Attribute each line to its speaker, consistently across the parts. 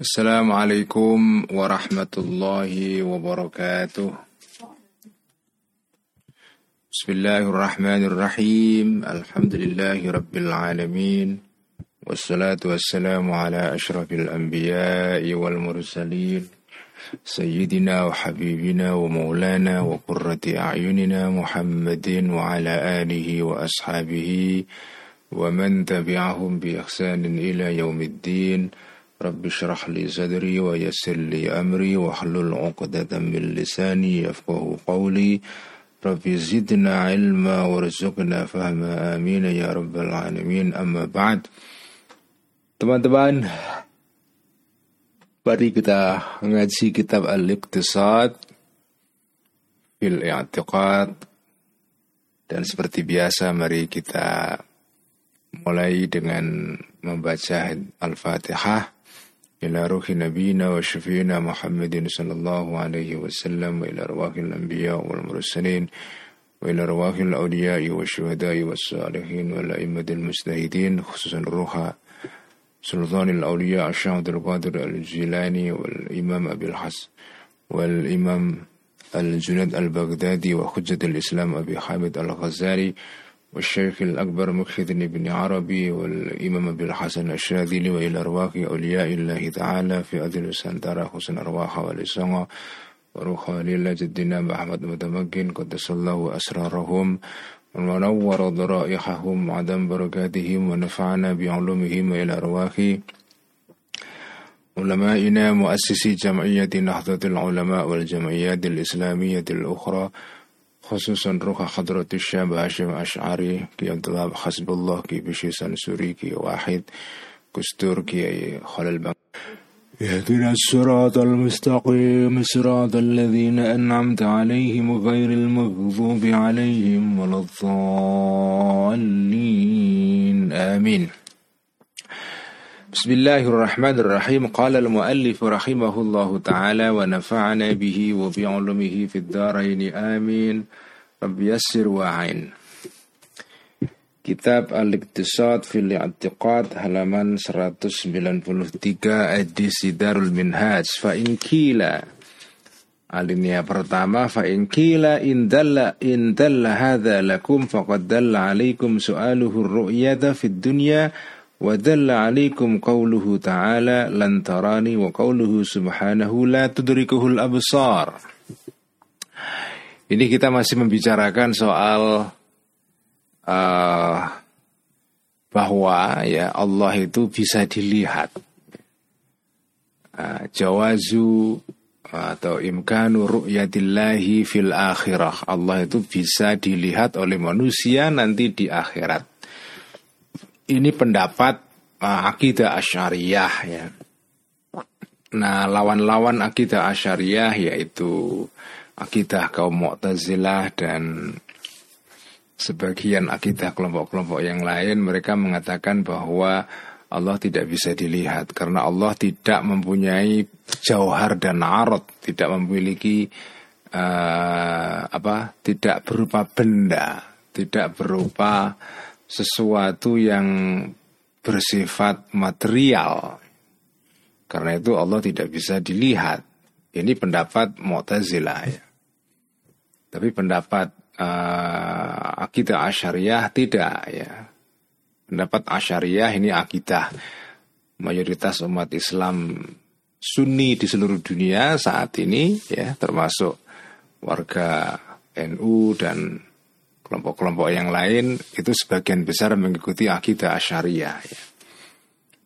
Speaker 1: السلام عليكم ورحمة الله وبركاته. بسم الله الرحمن الرحيم. الحمد لله رب العالمين. والصلاة والسلام على أشرف الأنبياء والمرسلين. سيدنا وحبيبنا ومولانا وقرة أعيننا محمد وعلى آله وأصحابه ومن تبعهم بإحسان إلى يوم الدين. رب اشرح لي صدري ويسر لي أمري واحلل عقدة من لساني يفقه قولي. رب زدنا علما وارزقنا فهما. آمين يا رب العالمين. أما بعد Teman-teman, mari kita ngaji kitab Al-Iqtisad fil i'tiqad. Dan seperti biasa mari kita mulai dengan membaca Al-Fatihah إلى روح نبينا وشفينا محمد صلى الله عليه وسلم وإلى أرواح الأنبياء والمرسلين وإلى أرواح الأولياء والشهداء والصالحين والأئمة المجتهدين خصوصا روح سلطان الأولياء الشيخ عبد القادر الجيلاني والإمام أبي الحسن والإمام الجنيد البغدادي وحجة الإسلام أبي حامد الغزالي والشيخ الأكبر مكحد بن عربي والإمام أبي الحسن الشاذلي وإلى أرواح أولياء الله تعالى في أذل سنترى حسن أرواح ولسان وروح لله جدنا محمد متمكن قدس الله أسرارهم ونور ضرائحهم عدم بركاتهم ونفعنا بعلومهم إلى أرواح علمائنا مؤسسي جمعية نهضة العلماء والجمعيات الإسلامية الأخرى خصوصا روح حضرة الشاب هاشم أشعري كي الله حسب الله كي بشي سنسوري كي واحد. كستور كي خلل بنك اهدنا الصراط المستقيم صراط الذين أنعمت عليهم غير المغضوب عليهم ولا الضالين. آمين. بسم الله الرحمن الرحيم. قال المؤلف رحمه الله تعالى ونفعنا به وبعلمه في الدارين. آمين. رب يسر وعين Kitab Al-Iqtisad fil I'tiqad halaman 193 edisi Darul Minhaj fa in kila Alinea pertama fa in kila in dalla hadza lakum faqad dalla alaikum su'aluhu ar-ru'yata fid dunya wa dalla alaikum qawluhu ta'ala lan tarani wa qawluhu subhanahu la tudrikuhul absar Ini kita masih membicarakan soal uh, bahwa ya Allah itu bisa dilihat. Uh, jawazu atau imkanu ru'yatillahi fil akhirah. Allah itu bisa dilihat oleh manusia nanti di akhirat. Ini pendapat uh, akidah asyariyah ya. Nah, lawan-lawan akidah asyariyah yaitu akidah kaum Mu'tazilah dan sebagian akidah kelompok-kelompok yang lain mereka mengatakan bahwa Allah tidak bisa dilihat karena Allah tidak mempunyai jauhar dan arot, tidak memiliki uh, apa? tidak berupa benda, tidak berupa sesuatu yang bersifat material. Karena itu Allah tidak bisa dilihat. Ini pendapat Mu'tazilah ya. Tapi pendapat uh, akidah asyariah tidak ya. Pendapat asyariah ini akidah mayoritas umat Islam Sunni di seluruh dunia saat ini ya termasuk warga NU dan kelompok-kelompok yang lain itu sebagian besar mengikuti akidah asyariah ya.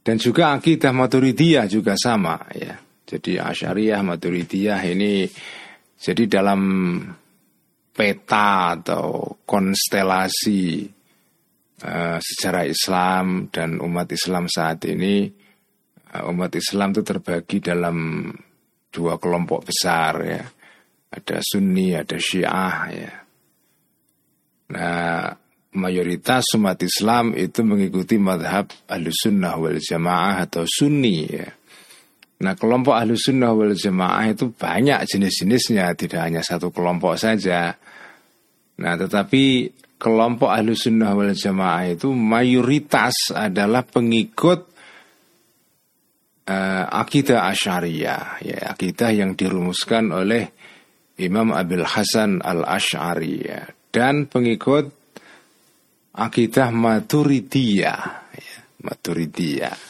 Speaker 1: Dan juga akidah Maturidiyah juga sama ya. Jadi asyariah Maturidiyah ini jadi dalam peta atau konstelasi uh, sejarah Islam dan umat Islam saat ini. Uh, umat Islam itu terbagi dalam dua kelompok besar ya. Ada Sunni ada Syiah ya. Nah mayoritas umat Islam itu mengikuti madhab Ahlussunnah wal Jamaah atau Sunni ya Nah kelompok ahlu sunnah wal jamaah itu banyak jenis-jenisnya Tidak hanya satu kelompok saja Nah tetapi kelompok ahlu sunnah wal jamaah itu mayoritas adalah pengikut uh, akidah asyariyah, ya akidah yang dirumuskan oleh Imam Abil Hasan al Ashari ya. dan pengikut akidah Maturidiyah, ya, Maturidiyah.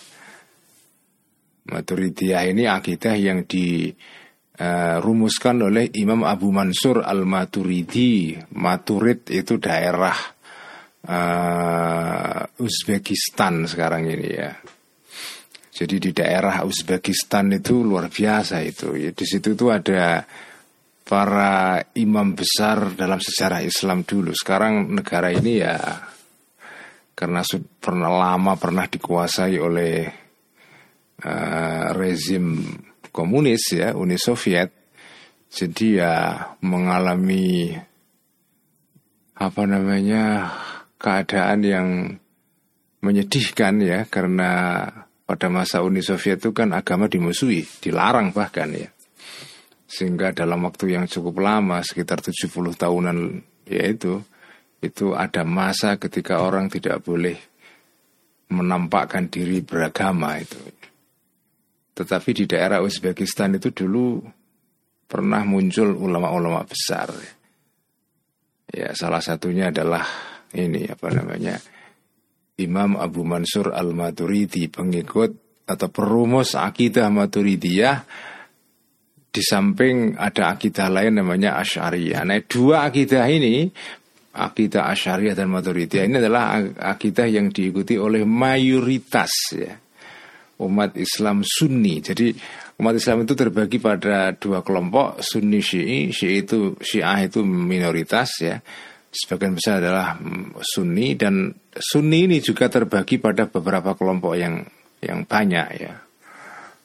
Speaker 1: Maturidiyah ini akidah yang dirumuskan uh, oleh Imam Abu Mansur al Maturidi. Maturid itu daerah uh, Uzbekistan sekarang ini ya. Jadi di daerah Uzbekistan itu luar biasa itu. Ya, di situ tuh ada para imam besar dalam sejarah Islam dulu. Sekarang negara ini ya karena pernah lama pernah dikuasai oleh uh, rezim komunis ya Uni Soviet. Jadi ya mengalami apa namanya keadaan yang menyedihkan ya karena pada masa Uni Soviet itu kan agama dimusuhi, dilarang bahkan ya. Sehingga dalam waktu yang cukup lama, sekitar 70 tahunan yaitu itu ada masa ketika orang tidak boleh menampakkan diri beragama itu. Tetapi di daerah Uzbekistan itu dulu pernah muncul ulama-ulama besar. Ya, salah satunya adalah ini apa namanya? Imam Abu Mansur Al-Maturidi pengikut atau perumus akidah Maturidiyah di samping ada akidah lain namanya Asy'ariyah. Nah, dua akidah ini akidah Asy'ariyah dan Maturidiyah ini adalah akidah yang diikuti oleh mayoritas ya umat Islam Sunni. Jadi umat Islam itu terbagi pada dua kelompok Sunni Syi'i. Syi'i itu Syiah itu minoritas ya sebagian besar adalah mm, Sunni dan Sunni ini juga terbagi pada beberapa kelompok yang yang banyak ya.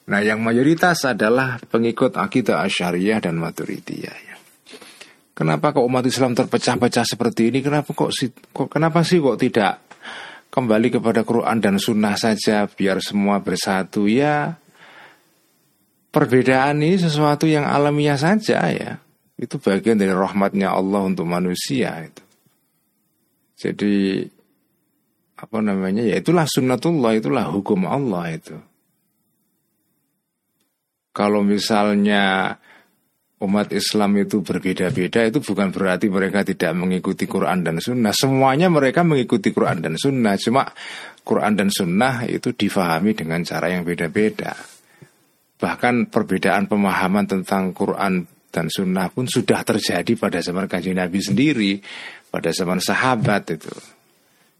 Speaker 1: Nah, yang mayoritas adalah pengikut akidah Asyariah dan Maturidiyah ya. Kenapa kok umat Islam terpecah-pecah seperti ini? Kenapa kok, kok kenapa sih kok tidak kembali kepada Quran dan Sunnah saja biar semua bersatu ya? Perbedaan ini sesuatu yang alamiah saja ya. Itu bagian dari rahmatnya Allah untuk manusia itu. Jadi apa namanya ya itulah sunnatullah itulah hukum Allah itu. Kalau misalnya umat Islam itu berbeda-beda itu bukan berarti mereka tidak mengikuti Quran dan Sunnah. Semuanya mereka mengikuti Quran dan Sunnah. Cuma Quran dan Sunnah itu difahami dengan cara yang beda-beda. Bahkan perbedaan pemahaman tentang Quran dan sunnah pun sudah terjadi pada zaman kanjeng Nabi sendiri, pada zaman sahabat itu.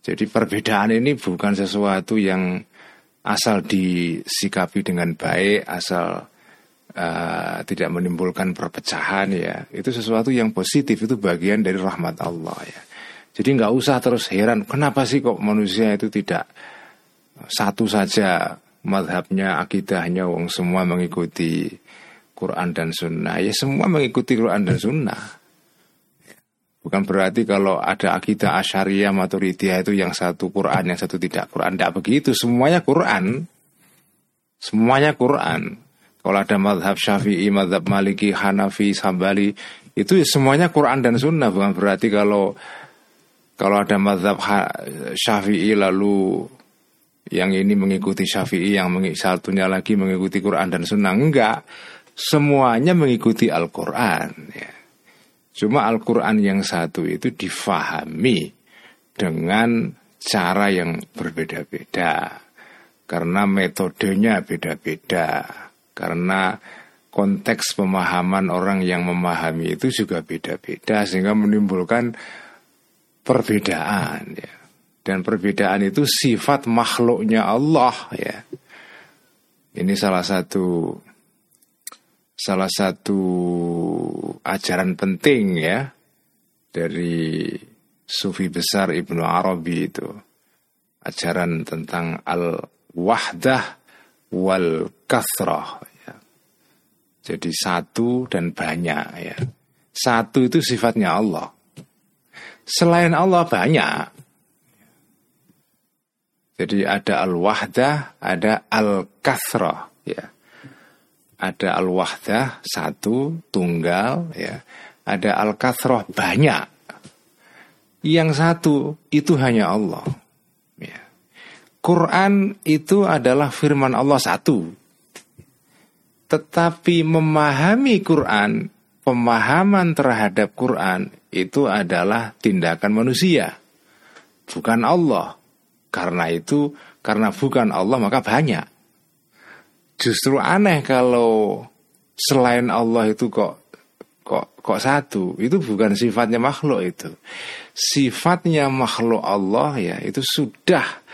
Speaker 1: Jadi perbedaan ini bukan sesuatu yang asal disikapi dengan baik, asal uh, tidak menimbulkan perpecahan ya. Itu sesuatu yang positif, itu bagian dari rahmat Allah ya. Jadi nggak usah terus heran, kenapa sih kok manusia itu tidak satu saja madhabnya, akidahnya, wong semua mengikuti Quran dan Sunnah. Ya semua mengikuti Quran dan Sunnah. Bukan berarti kalau ada akidah Asyariah Maturidiyah itu yang satu Quran, yang satu tidak Quran. Tidak begitu, semuanya Quran. Semuanya Quran. Kalau ada madhab Syafi'i, madhab Maliki, Hanafi, Sambali, itu ya semuanya Quran dan Sunnah. Bukan berarti kalau kalau ada madhab Syafi'i lalu yang ini mengikuti Syafi'i, yang satunya lagi mengikuti Quran dan Sunnah. Enggak semuanya mengikuti Al-Quran. Ya. Cuma Al-Quran yang satu itu difahami dengan cara yang berbeda-beda. Karena metodenya beda-beda. Karena konteks pemahaman orang yang memahami itu juga beda-beda. Sehingga menimbulkan perbedaan. Ya. Dan perbedaan itu sifat makhluknya Allah. ya. Ini salah satu salah satu ajaran penting ya dari sufi besar Ibnu Arabi itu ajaran tentang al-wahdah wal kathrah ya. Jadi satu dan banyak ya. Satu itu sifatnya Allah. Selain Allah banyak. Jadi ada al-wahdah, ada al-kathrah ya ada al-wahdah satu tunggal ya ada al-kathroh banyak yang satu itu hanya Allah. Quran itu adalah firman Allah satu Tetapi memahami Quran, pemahaman terhadap Quran itu adalah tindakan manusia, bukan Allah. Karena itu, karena bukan Allah maka banyak. Justru aneh kalau selain Allah itu kok kok kok satu. Itu bukan sifatnya makhluk itu. Sifatnya makhluk Allah ya itu sudah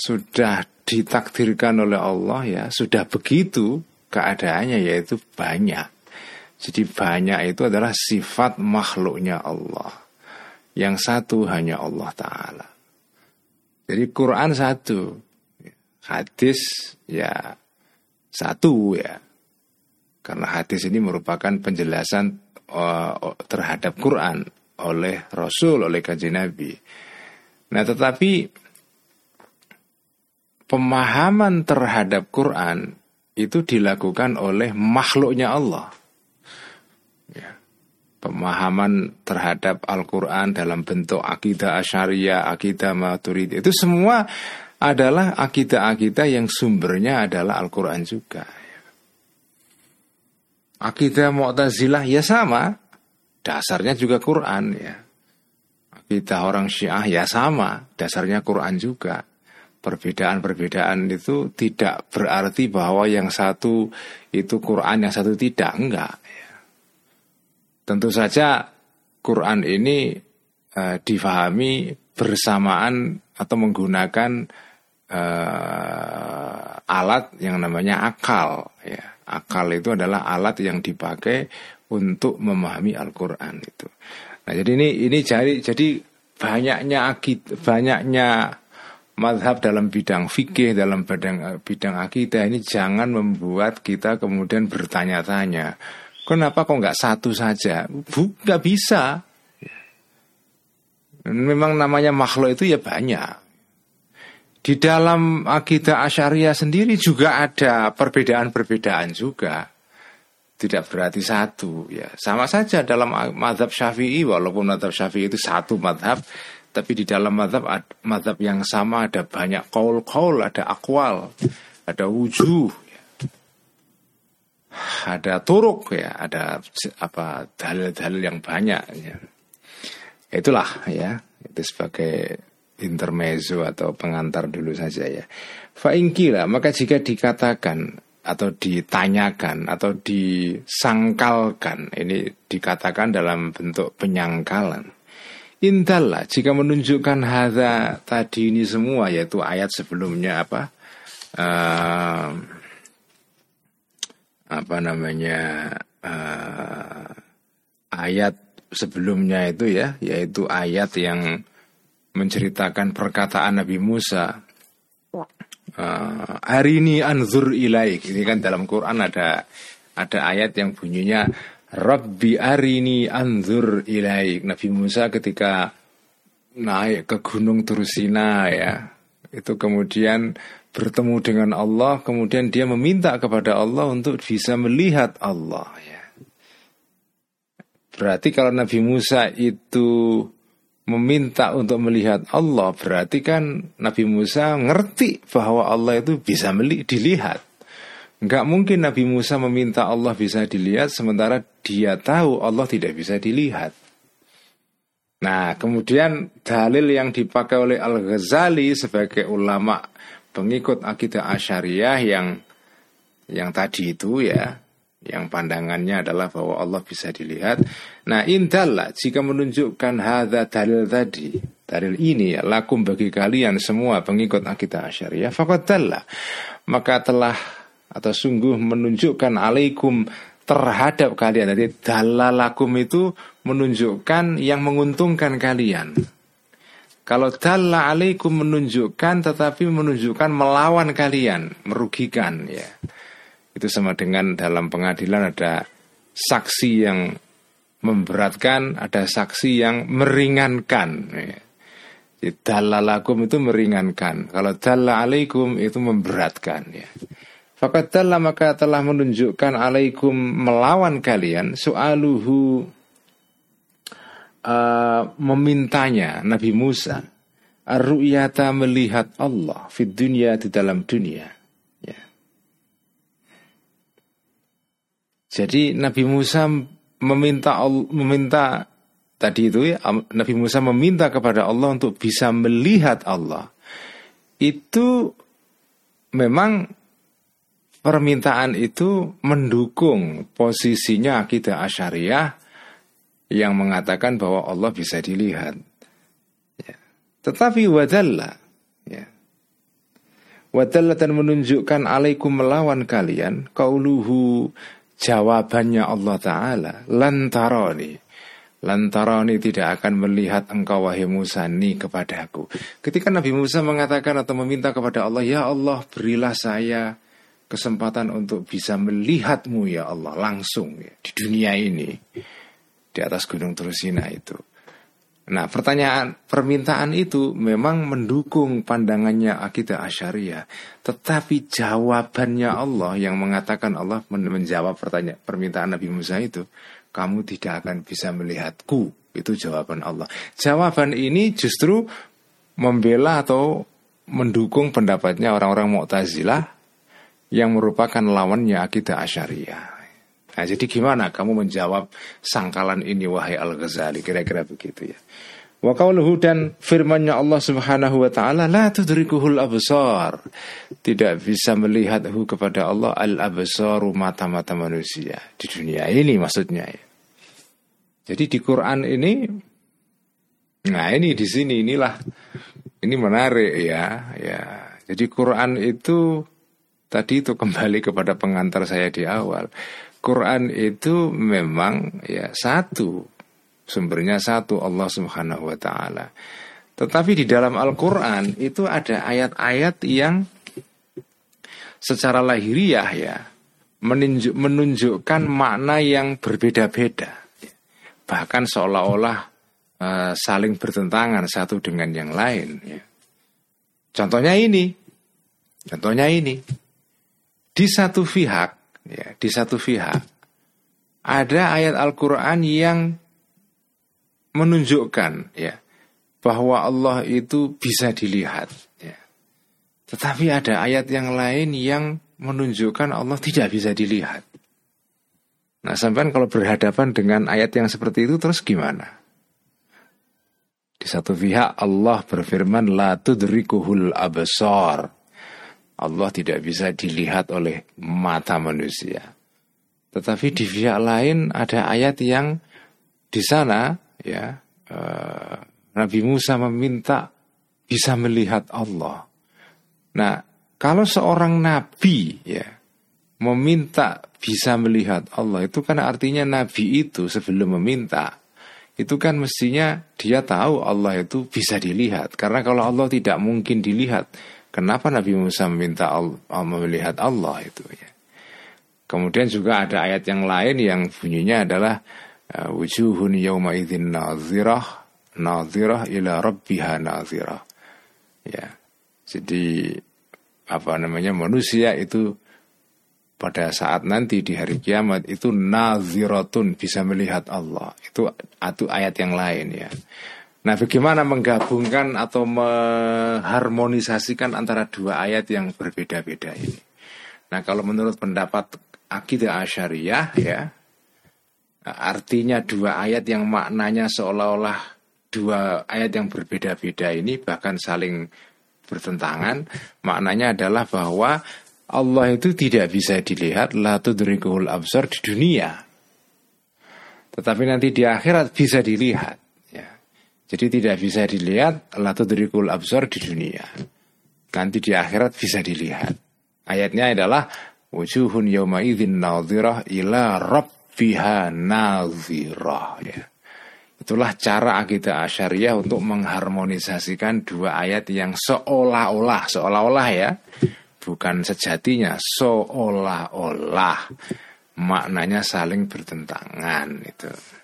Speaker 1: sudah ditakdirkan oleh Allah ya, sudah begitu keadaannya yaitu banyak. Jadi banyak itu adalah sifat makhluknya Allah. Yang satu hanya Allah Ta'ala. Jadi Quran satu. Hadis ya satu ya. Karena hadis ini merupakan penjelasan uh, terhadap Quran oleh Rasul, oleh kajian Nabi. Nah tetapi pemahaman terhadap Quran itu dilakukan oleh makhluknya Allah. Ya. Pemahaman terhadap Al-Quran dalam bentuk akidah asyariah, akidah maturidi itu semua adalah akidah-akidah yang sumbernya adalah Al-Quran juga. Ya. Akidah Mu'tazilah ya sama, dasarnya juga Quran ya. Akidah orang Syiah ya sama, dasarnya Quran juga perbedaan-perbedaan itu tidak berarti bahwa yang satu itu Quran, yang satu tidak, enggak. Tentu saja Quran ini uh, difahami bersamaan atau menggunakan uh, alat yang namanya akal. Ya. Akal itu adalah alat yang dipakai untuk memahami Al-Quran itu. Nah, jadi ini ini jadi jadi banyaknya akid, banyaknya madhab dalam bidang fikih, dalam bidang, bidang akidah ini jangan membuat kita kemudian bertanya-tanya. Kenapa kok nggak satu saja? Bu, nggak bisa. Memang namanya makhluk itu ya banyak. Di dalam akidah asyariah sendiri juga ada perbedaan-perbedaan juga. Tidak berarti satu ya. Sama saja dalam madhab syafi'i walaupun madhab syafi'i itu satu madhab tapi di dalam madhab, madhab yang sama ada banyak kaul-kaul, ada akwal, ada wujuh, ya. ada turuk ya, ada apa dalil-dalil yang banyak ya. Itulah ya, itu sebagai intermezzo atau pengantar dulu saja ya. Fa'ingkila, maka jika dikatakan atau ditanyakan atau disangkalkan, ini dikatakan dalam bentuk penyangkalan Intalla jika menunjukkan hadza tadi ini semua yaitu ayat sebelumnya apa uh, apa namanya uh, ayat sebelumnya itu ya yaitu ayat yang menceritakan perkataan Nabi Musa. Uh, hari ini anzur ilaik. Ini kan dalam Quran ada ada ayat yang bunyinya Rabbi arini anzur ilaik. Nabi Musa ketika naik ke gunung Tursina ya. Itu kemudian bertemu dengan Allah, kemudian dia meminta kepada Allah untuk bisa melihat Allah ya. Berarti kalau Nabi Musa itu meminta untuk melihat Allah, berarti kan Nabi Musa ngerti bahwa Allah itu bisa dilihat. Enggak mungkin Nabi Musa meminta Allah bisa dilihat sementara dia tahu Allah tidak bisa dilihat. Nah, kemudian dalil yang dipakai oleh Al-Ghazali sebagai ulama pengikut akidah Asyariah yang yang tadi itu ya, yang pandangannya adalah bahwa Allah bisa dilihat. Nah, indallah jika menunjukkan hadza dalil tadi, dalil ini ya, lakum bagi kalian semua pengikut akidah Asyariah, faqad maka telah atau sungguh menunjukkan alaikum terhadap kalian. Jadi dalalakum itu menunjukkan yang menguntungkan kalian. Kalau dalla alaikum menunjukkan tetapi menunjukkan melawan kalian, merugikan ya. Itu sama dengan dalam pengadilan ada saksi yang memberatkan, ada saksi yang meringankan. Ya. Dalalakum itu meringankan. Kalau dalla alaikum itu memberatkan ya. Fakat telah maka telah menunjukkan alaikum melawan kalian soaluhu uh, memintanya Nabi Musa ar-ru'yata melihat Allah di dunia di dalam dunia ya. Jadi Nabi Musa meminta meminta tadi itu ya Nabi Musa meminta kepada Allah untuk bisa melihat Allah. Itu memang permintaan itu mendukung posisinya akidah asyariah yang mengatakan bahwa Allah bisa dilihat. Ya. Tetapi wadalla ya. Wadalla dan menunjukkan alaikum melawan kalian kauluhu jawabannya Allah Ta'ala lantaroni Lantarani tidak akan melihat engkau wahai Musa ni kepadaku Ketika Nabi Musa mengatakan atau meminta kepada Allah Ya Allah berilah saya kesempatan untuk bisa melihatmu ya Allah langsung ya, di dunia ini Di atas gunung Terusina itu Nah pertanyaan permintaan itu memang mendukung pandangannya akidah asyariah Tetapi jawabannya Allah yang mengatakan Allah menjawab pertanyaan permintaan Nabi Musa itu kamu tidak akan bisa melihatku. Itu jawaban Allah. Jawaban ini justru membela atau mendukung pendapatnya orang-orang Mu'tazilah yang merupakan lawannya akidah Asyariah. Nah, jadi gimana kamu menjawab sangkalan ini wahai Al-Ghazali? Kira-kira begitu ya. Wa qauluhu dan firmannya Allah Subhanahu wa taala la tudrikuhul absar. Tidak bisa melihathu kepada Allah al absaru mata-mata manusia di dunia ini maksudnya ya. Jadi di Quran ini nah ini di sini inilah ini menarik ya ya. Jadi Quran itu tadi itu kembali kepada pengantar saya di awal. Quran itu memang ya satu Sumbernya satu Allah Subhanahu wa taala. Tetapi di dalam Al-Qur'an itu ada ayat-ayat yang secara lahiriah ya menunjuk, menunjukkan makna yang berbeda-beda. Bahkan seolah-olah uh, saling bertentangan satu dengan yang lain ya. Contohnya ini. Contohnya ini. Di satu pihak ya, di satu pihak ada ayat Al-Qur'an yang menunjukkan ya bahwa Allah itu bisa dilihat ya. Tetapi ada ayat yang lain yang menunjukkan Allah tidak bisa dilihat. Nah, sampai kalau berhadapan dengan ayat yang seperti itu terus gimana? Di satu pihak Allah berfirman la tudrikuhul absar. Allah tidak bisa dilihat oleh mata manusia. Tetapi di pihak lain ada ayat yang di sana ya uh, Nabi Musa meminta bisa melihat Allah. Nah, kalau seorang nabi ya meminta bisa melihat Allah itu kan artinya nabi itu sebelum meminta itu kan mestinya dia tahu Allah itu bisa dilihat karena kalau Allah tidak mungkin dilihat kenapa Nabi Musa meminta Allah, melihat Allah itu ya? Kemudian juga ada ayat yang lain yang bunyinya adalah Ya, wujuhun yawma idzin nazirah nazirah ila rabbiha nazirah. Ya. Jadi apa namanya manusia itu pada saat nanti di hari kiamat itu naziratun bisa melihat Allah. Itu atau ayat yang lain ya Nah, bagaimana menggabungkan atau mengharmonisasikan antara dua ayat yang berbeda-beda ini? Nah, kalau menurut pendapat akidah asyariah ya, Artinya dua ayat yang maknanya seolah-olah dua ayat yang berbeda-beda ini bahkan saling bertentangan. Maknanya adalah bahwa Allah itu tidak bisa dilihat la tudrikuhul absar di dunia. Tetapi nanti di akhirat bisa dilihat. Jadi tidak bisa dilihat la tudrikuhul absar di dunia. Nanti di akhirat bisa dilihat. Ayatnya adalah wujuhun yawma idzin nadhirah ila rabb fiha nazirah ya. Itulah cara akidah asyariah untuk mengharmonisasikan dua ayat yang seolah-olah, seolah-olah ya, bukan sejatinya, seolah-olah maknanya saling bertentangan itu.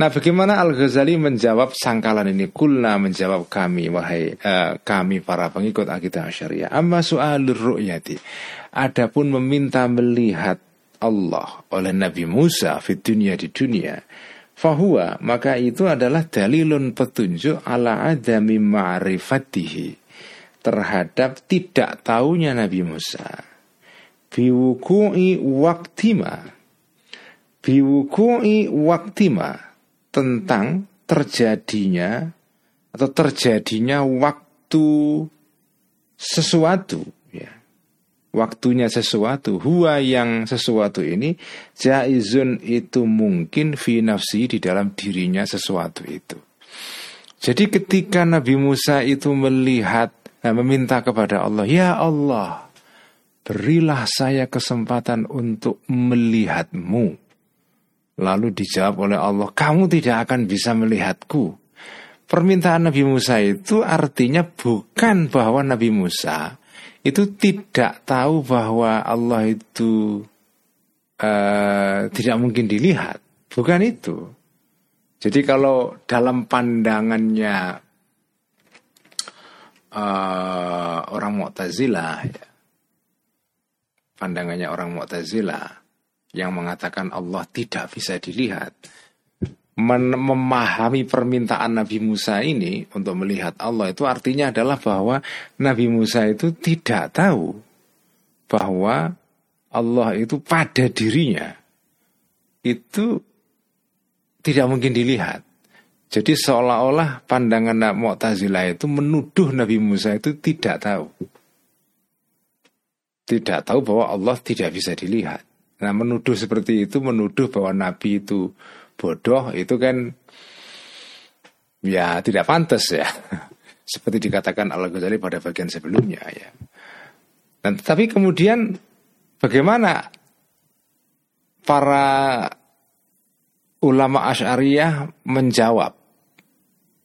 Speaker 1: Nah, bagaimana Al Ghazali menjawab sangkalan ini? Kulna menjawab kami, wahai uh, kami para pengikut akidah syariah. Amma soalur ru'yati. Adapun meminta melihat Allah oleh Nabi Musa di dunia di dunia fahuwa maka itu adalah dalilun petunjuk ala adami ma'rifatihi terhadap tidak tahunya Nabi Musa biwuku'i waktima biwukui waktima tentang terjadinya atau terjadinya waktu sesuatu ya. Waktunya sesuatu huwa yang sesuatu ini jaizun itu mungkin fi nafsi di dalam dirinya sesuatu itu. Jadi ketika Nabi Musa itu melihat nah, meminta kepada Allah ya Allah berilah saya kesempatan untuk melihatmu Lalu dijawab oleh Allah, kamu tidak akan bisa melihatku. Permintaan Nabi Musa itu artinya bukan bahwa Nabi Musa itu tidak tahu bahwa Allah itu uh, tidak mungkin dilihat. Bukan itu. Jadi kalau dalam pandangannya uh, orang Mu'tazilah, ya, pandangannya orang Mu'tazilah, yang mengatakan Allah tidak bisa dilihat memahami permintaan Nabi Musa ini untuk melihat Allah itu artinya adalah bahwa Nabi Musa itu tidak tahu bahwa Allah itu pada dirinya itu tidak mungkin dilihat. Jadi seolah-olah pandangan Mu'tazilah itu menuduh Nabi Musa itu tidak tahu. Tidak tahu bahwa Allah tidak bisa dilihat. Nah menuduh seperti itu menuduh bahwa Nabi itu bodoh itu kan ya tidak pantas ya. Seperti dikatakan Al Ghazali pada bagian sebelumnya ya. Dan tapi kemudian bagaimana para ulama Asy'ariyah menjawab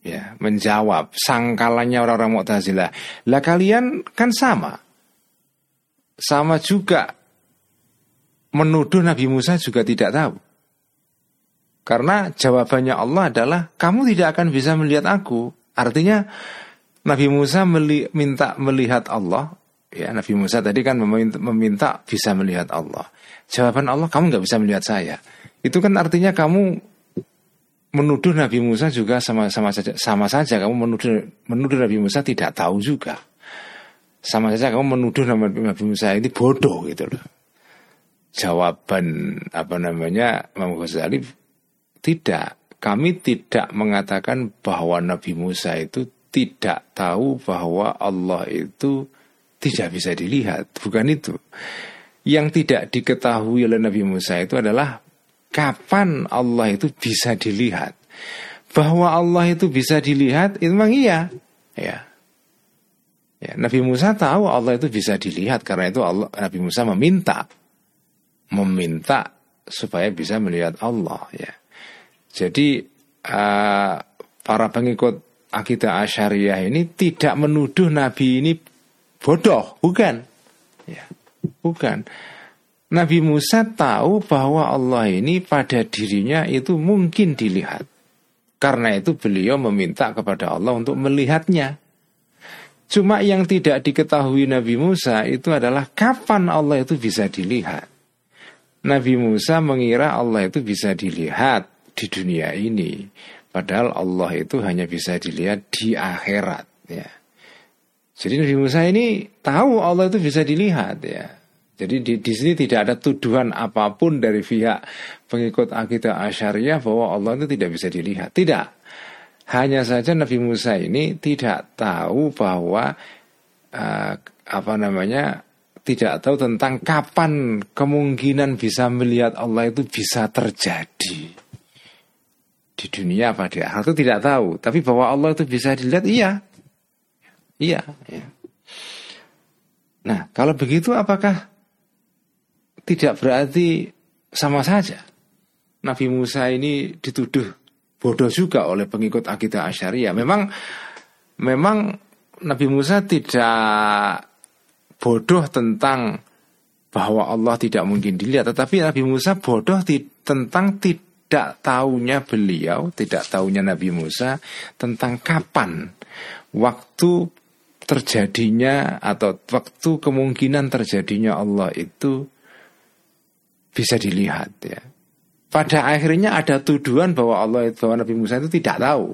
Speaker 1: ya, menjawab sangkalannya orang-orang Mu'tazilah. Lah kalian kan sama. Sama juga menuduh Nabi Musa juga tidak tahu. Karena jawabannya Allah adalah kamu tidak akan bisa melihat aku. Artinya Nabi Musa meli, minta melihat Allah. Ya, Nabi Musa tadi kan meminta, meminta bisa melihat Allah. Jawaban Allah kamu nggak bisa melihat saya. Itu kan artinya kamu menuduh Nabi Musa juga sama sama saja sama saja kamu menuduh menuduh Nabi Musa tidak tahu juga. Sama saja kamu menuduh Nabi Musa ini bodoh gitu loh jawaban apa namanya Imam Ghazali tidak. Kami tidak mengatakan bahwa Nabi Musa itu tidak tahu bahwa Allah itu tidak bisa dilihat. Bukan itu. Yang tidak diketahui oleh Nabi Musa itu adalah kapan Allah itu bisa dilihat. Bahwa Allah itu bisa dilihat itu memang iya. Ya. Ya, Nabi Musa tahu Allah itu bisa dilihat. Karena itu Allah Nabi Musa meminta meminta supaya bisa melihat Allah ya. Jadi uh, para pengikut akidah asyariah ini tidak menuduh Nabi ini bodoh, bukan. Ya, bukan. Nabi Musa tahu bahwa Allah ini pada dirinya itu mungkin dilihat. Karena itu beliau meminta kepada Allah untuk melihatnya. Cuma yang tidak diketahui Nabi Musa itu adalah kapan Allah itu bisa dilihat. Nabi Musa mengira Allah itu bisa dilihat di dunia ini. Padahal Allah itu hanya bisa dilihat di akhirat ya. Jadi Nabi Musa ini tahu Allah itu bisa dilihat ya. Jadi di, di sini tidak ada tuduhan apa pun dari pihak pengikut akidah Asyariah bahwa Allah itu tidak bisa dilihat. Tidak. Hanya saja Nabi Musa ini tidak tahu bahwa uh, apa namanya tidak tahu tentang kapan kemungkinan bisa melihat Allah itu bisa terjadi. Di dunia apa di akhirat itu tidak tahu. Tapi bahwa Allah itu bisa dilihat iya. Iya ya. nah kalau begitu apakah tidak berarti sama saja? Nabi Musa ini dituduh bodoh juga oleh pengikut akidah Asyariah memang memang Nabi Musa tidak bodoh tentang bahwa Allah tidak mungkin dilihat, tetapi Nabi Musa bodoh tentang tidak tahunya beliau, tidak tahunya Nabi Musa tentang kapan waktu terjadinya atau waktu kemungkinan terjadinya Allah itu bisa dilihat ya. Pada akhirnya ada tuduhan bahwa Allah bahwa Nabi Musa itu tidak tahu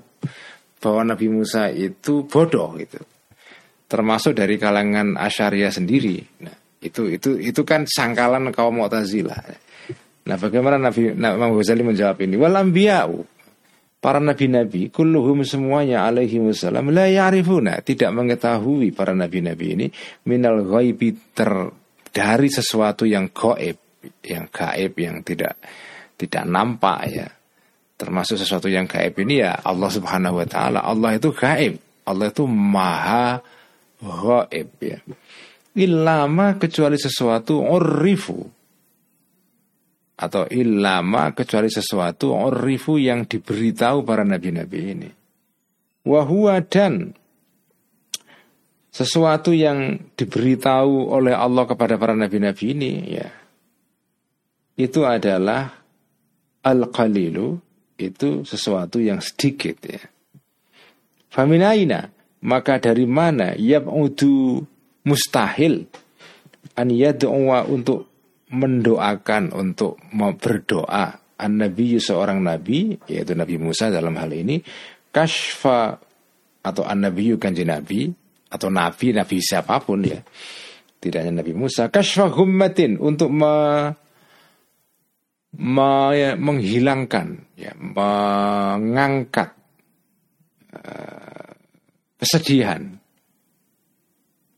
Speaker 1: bahwa Nabi Musa itu bodoh gitu termasuk dari kalangan Asharia sendiri. Nah, itu itu itu kan sangkalan kaum Mu'tazilah. Nah bagaimana Nabi Imam Ghazali menjawab ini? Wal anbiya'u para nabi-nabi kulluhum semuanya alaihi wasallam la ya'rifuna tidak mengetahui para nabi-nabi ini minal ghaibi ter dari sesuatu yang gaib yang gaib yang tidak tidak nampak ya termasuk sesuatu yang gaib ini ya Allah Subhanahu wa taala Allah itu gaib Allah itu maha gaib ya. Ilama kecuali sesuatu urifu atau ilama kecuali sesuatu orifu yang diberitahu para nabi-nabi ini. Wahua dan. Sesuatu yang diberitahu oleh Allah kepada para nabi-nabi ini ya. Itu adalah al-qalilu itu sesuatu yang sedikit ya. Faminaina maka dari mana yab'udu mustahil an yad'uwa untuk mendoakan untuk berdoa an nabi seorang nabi yaitu Nabi Musa dalam hal ini kashfa atau an nabi kanji nabi atau nabi nabi siapa pun ya tidak hanya Nabi Musa kashfa hummatin untuk me, me, ya, menghilangkan ya mengangkat uh, kesedihan.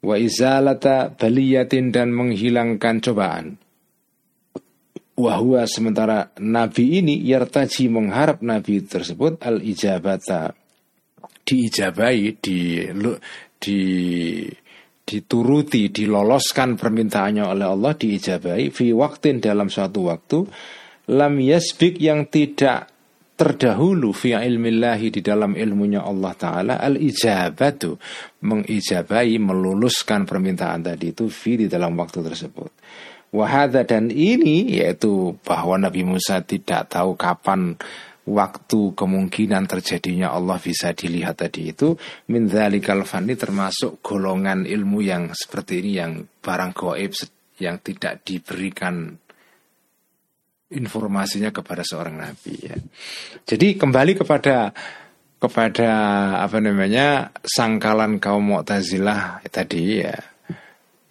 Speaker 1: Wa izalata baliyatin dan menghilangkan cobaan. Wahua sementara Nabi ini yartaji mengharap Nabi tersebut al ijabata diijabai di di dituruti diloloskan permintaannya oleh Allah diijabai fi waktin dalam suatu waktu. Lam yasbik yang tidak terdahulu fi ilmillahi di dalam ilmunya Allah taala al ijabatu mengijabai meluluskan permintaan tadi itu fi di dalam waktu tersebut. Wahada dan ini yaitu bahwa Nabi Musa tidak tahu kapan waktu kemungkinan terjadinya Allah bisa dilihat tadi itu min dzalikal fani termasuk golongan ilmu yang seperti ini yang barang goib yang tidak diberikan informasinya kepada seorang nabi ya. Jadi kembali kepada kepada apa namanya sangkalan kaum Mu'tazilah tadi ya.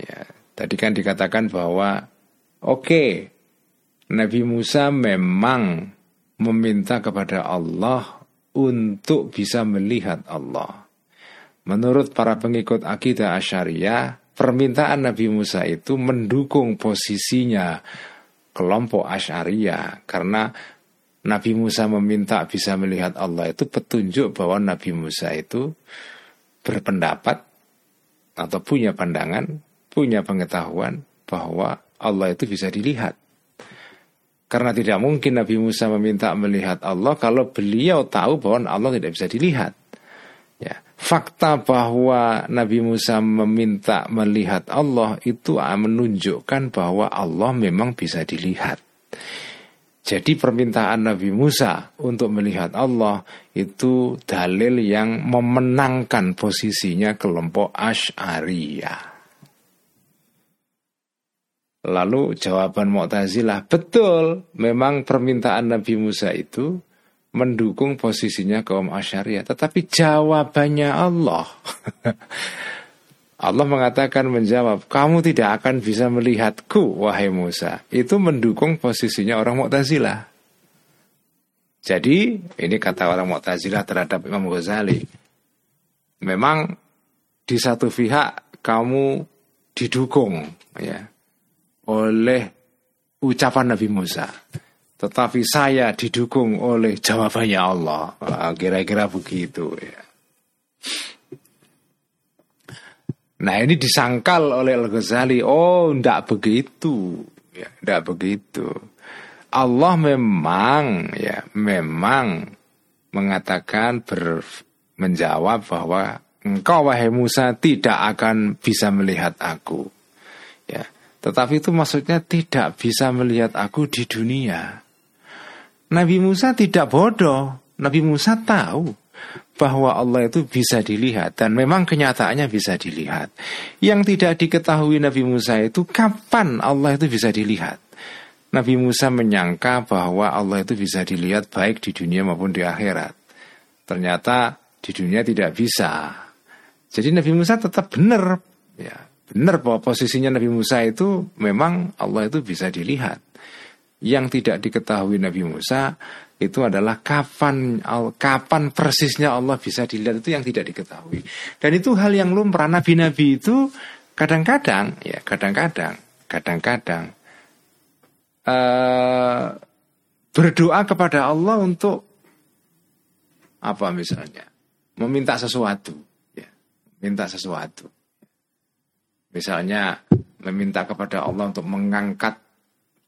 Speaker 1: Ya, tadi kan dikatakan bahwa Oke, Nabi Musa memang meminta kepada Allah untuk bisa melihat Allah. Menurut para pengikut akidah Asyariah, permintaan Nabi Musa itu mendukung posisinya kelompok Asyariah karena Nabi Musa meminta bisa melihat Allah itu petunjuk bahwa Nabi Musa itu berpendapat atau punya pandangan, punya pengetahuan bahwa Allah itu bisa dilihat. Karena tidak mungkin Nabi Musa meminta melihat Allah kalau beliau tahu bahwa Allah tidak bisa dilihat. Ya, fakta bahwa Nabi Musa meminta melihat Allah itu menunjukkan bahwa Allah memang bisa dilihat. Jadi permintaan Nabi Musa untuk melihat Allah itu dalil yang memenangkan posisinya kelompok Ash'ariyah. Lalu jawaban Mu'tazilah betul memang permintaan Nabi Musa itu mendukung posisinya kaum Asyariah tetapi jawabannya Allah. Allah mengatakan menjawab kamu tidak akan bisa melihatku wahai Musa. Itu mendukung posisinya orang Mu'tazilah. Jadi ini kata orang Mu'tazilah terhadap Imam Ghazali. Memang di satu pihak kamu didukung ya oleh ucapan Nabi Musa. Tetapi saya didukung oleh jawabannya Allah. Kira-kira begitu ya. Nah ini disangkal oleh Al-Ghazali Oh tidak begitu ya, Tidak begitu Allah memang ya Memang Mengatakan ber, Menjawab bahwa Engkau wahai Musa tidak akan bisa melihat aku Ya tetapi itu maksudnya tidak bisa melihat aku di dunia. Nabi Musa tidak bodoh. Nabi Musa tahu bahwa Allah itu bisa dilihat dan memang kenyataannya bisa dilihat. Yang tidak diketahui Nabi Musa itu kapan Allah itu bisa dilihat. Nabi Musa menyangka bahwa Allah itu bisa dilihat baik di dunia maupun di akhirat. Ternyata di dunia tidak bisa. Jadi Nabi Musa tetap benar ya benar bahwa posisinya Nabi Musa itu memang Allah itu bisa dilihat. Yang tidak diketahui Nabi Musa itu adalah kapan kapan persisnya Allah bisa dilihat itu yang tidak diketahui. Dan itu hal yang lumrah nabi-nabi itu kadang-kadang ya kadang-kadang kadang-kadang uh, berdoa kepada Allah untuk apa misalnya meminta sesuatu ya minta sesuatu misalnya meminta kepada Allah untuk mengangkat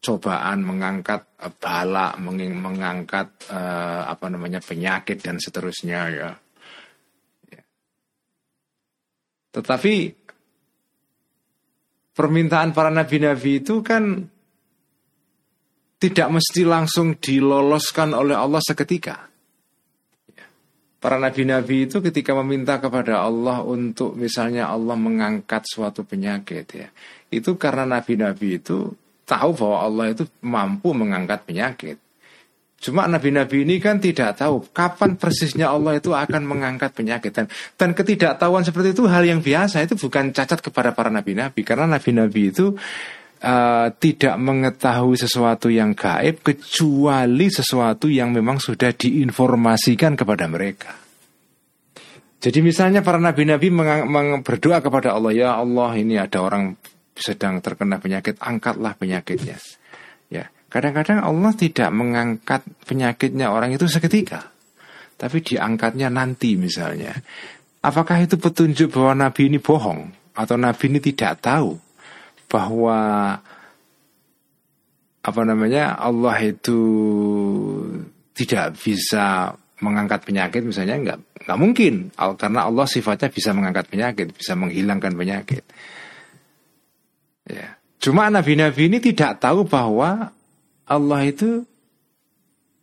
Speaker 1: cobaan, mengangkat uh, bala, mengangkat uh, apa namanya penyakit dan seterusnya ya. ya. Tetapi permintaan para nabi-nabi itu kan tidak mesti langsung diloloskan oleh Allah seketika. Ya. Para nabi-nabi itu ketika meminta kepada Allah untuk misalnya Allah mengangkat suatu penyakit ya. Itu karena nabi-nabi itu tahu bahwa Allah itu mampu mengangkat penyakit. Cuma nabi-nabi ini kan tidak tahu kapan persisnya Allah itu akan mengangkat penyakit dan, dan ketidaktahuan seperti itu hal yang biasa itu bukan cacat kepada para nabi-nabi karena nabi-nabi itu uh, tidak mengetahui sesuatu yang gaib kecuali sesuatu yang memang sudah diinformasikan kepada mereka. Jadi misalnya para nabi-nabi berdoa kepada Allah ya Allah ini ada orang sedang terkena penyakit, angkatlah penyakitnya. Ya, kadang-kadang Allah tidak mengangkat penyakitnya orang itu seketika, tapi diangkatnya nanti misalnya. Apakah itu petunjuk bahwa Nabi ini bohong atau Nabi ini tidak tahu bahwa apa namanya Allah itu tidak bisa mengangkat penyakit misalnya nggak nggak mungkin karena Allah sifatnya bisa mengangkat penyakit bisa menghilangkan penyakit Ya. Cuma nabi-nabi ini tidak tahu bahwa Allah itu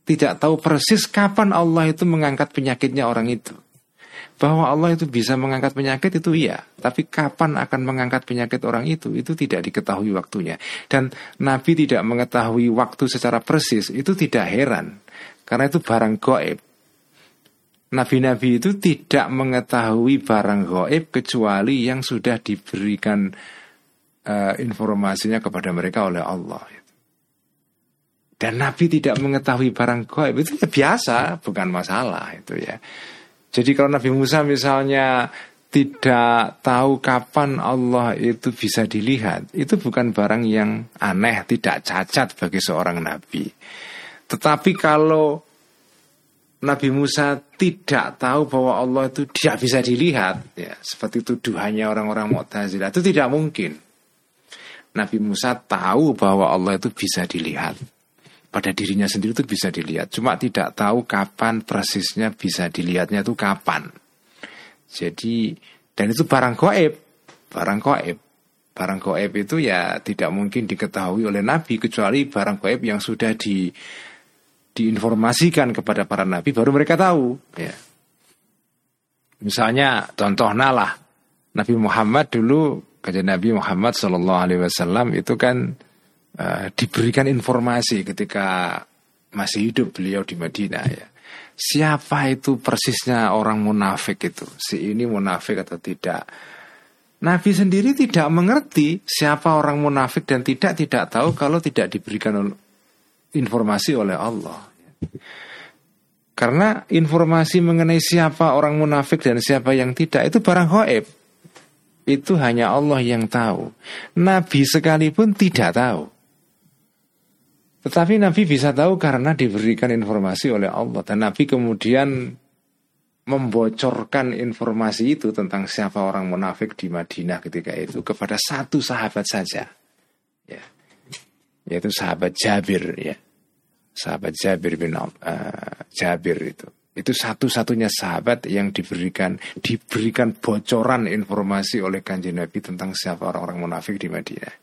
Speaker 1: tidak tahu persis kapan Allah itu mengangkat penyakitnya orang itu. Bahwa Allah itu bisa mengangkat penyakit itu iya, tapi kapan akan mengangkat penyakit orang itu itu tidak diketahui waktunya. Dan Nabi tidak mengetahui waktu secara persis itu tidak heran, karena itu barang goib. Nabi-nabi itu tidak mengetahui barang goib kecuali yang sudah diberikan uh, informasinya kepada mereka oleh Allah. Dan Nabi tidak mengetahui barang gaib itu ya biasa, bukan masalah itu ya. Jadi kalau Nabi Musa misalnya tidak tahu kapan Allah itu bisa dilihat, itu bukan barang yang aneh, tidak cacat bagi seorang nabi. Tetapi kalau Nabi Musa tidak tahu bahwa Allah itu tidak bisa dilihat, ya seperti tuduhannya orang-orang Mu'tazilah itu tidak mungkin. Nabi Musa tahu bahwa Allah itu bisa dilihat. Pada dirinya sendiri itu bisa dilihat. Cuma tidak tahu kapan persisnya bisa dilihatnya itu kapan. Jadi, dan itu barang goib. Barang goib. Barang goib itu ya tidak mungkin diketahui oleh Nabi. Kecuali barang goib yang sudah di diinformasikan kepada para Nabi baru mereka tahu. Ya. Misalnya contohnya lah Nabi Muhammad dulu kajian Nabi Muhammad Shallallahu Alaihi Wasallam itu kan uh, diberikan informasi ketika masih hidup beliau di Madinah ya. Siapa itu persisnya orang munafik itu? Si ini munafik atau tidak? Nabi sendiri tidak mengerti siapa orang munafik dan tidak tidak tahu kalau tidak diberikan informasi oleh Allah. Karena informasi mengenai siapa orang munafik dan siapa yang tidak itu barang hoib itu hanya Allah yang tahu. Nabi sekalipun tidak tahu. Tetapi Nabi bisa tahu karena diberikan informasi oleh Allah dan Nabi kemudian membocorkan informasi itu tentang siapa orang munafik di Madinah ketika itu kepada satu sahabat saja. Ya. Yaitu sahabat Jabir ya. Sahabat Jabir bin uh, Jabir itu. Itu satu-satunya sahabat yang diberikan diberikan bocoran informasi oleh kanjeng Nabi tentang siapa orang-orang munafik di Madinah.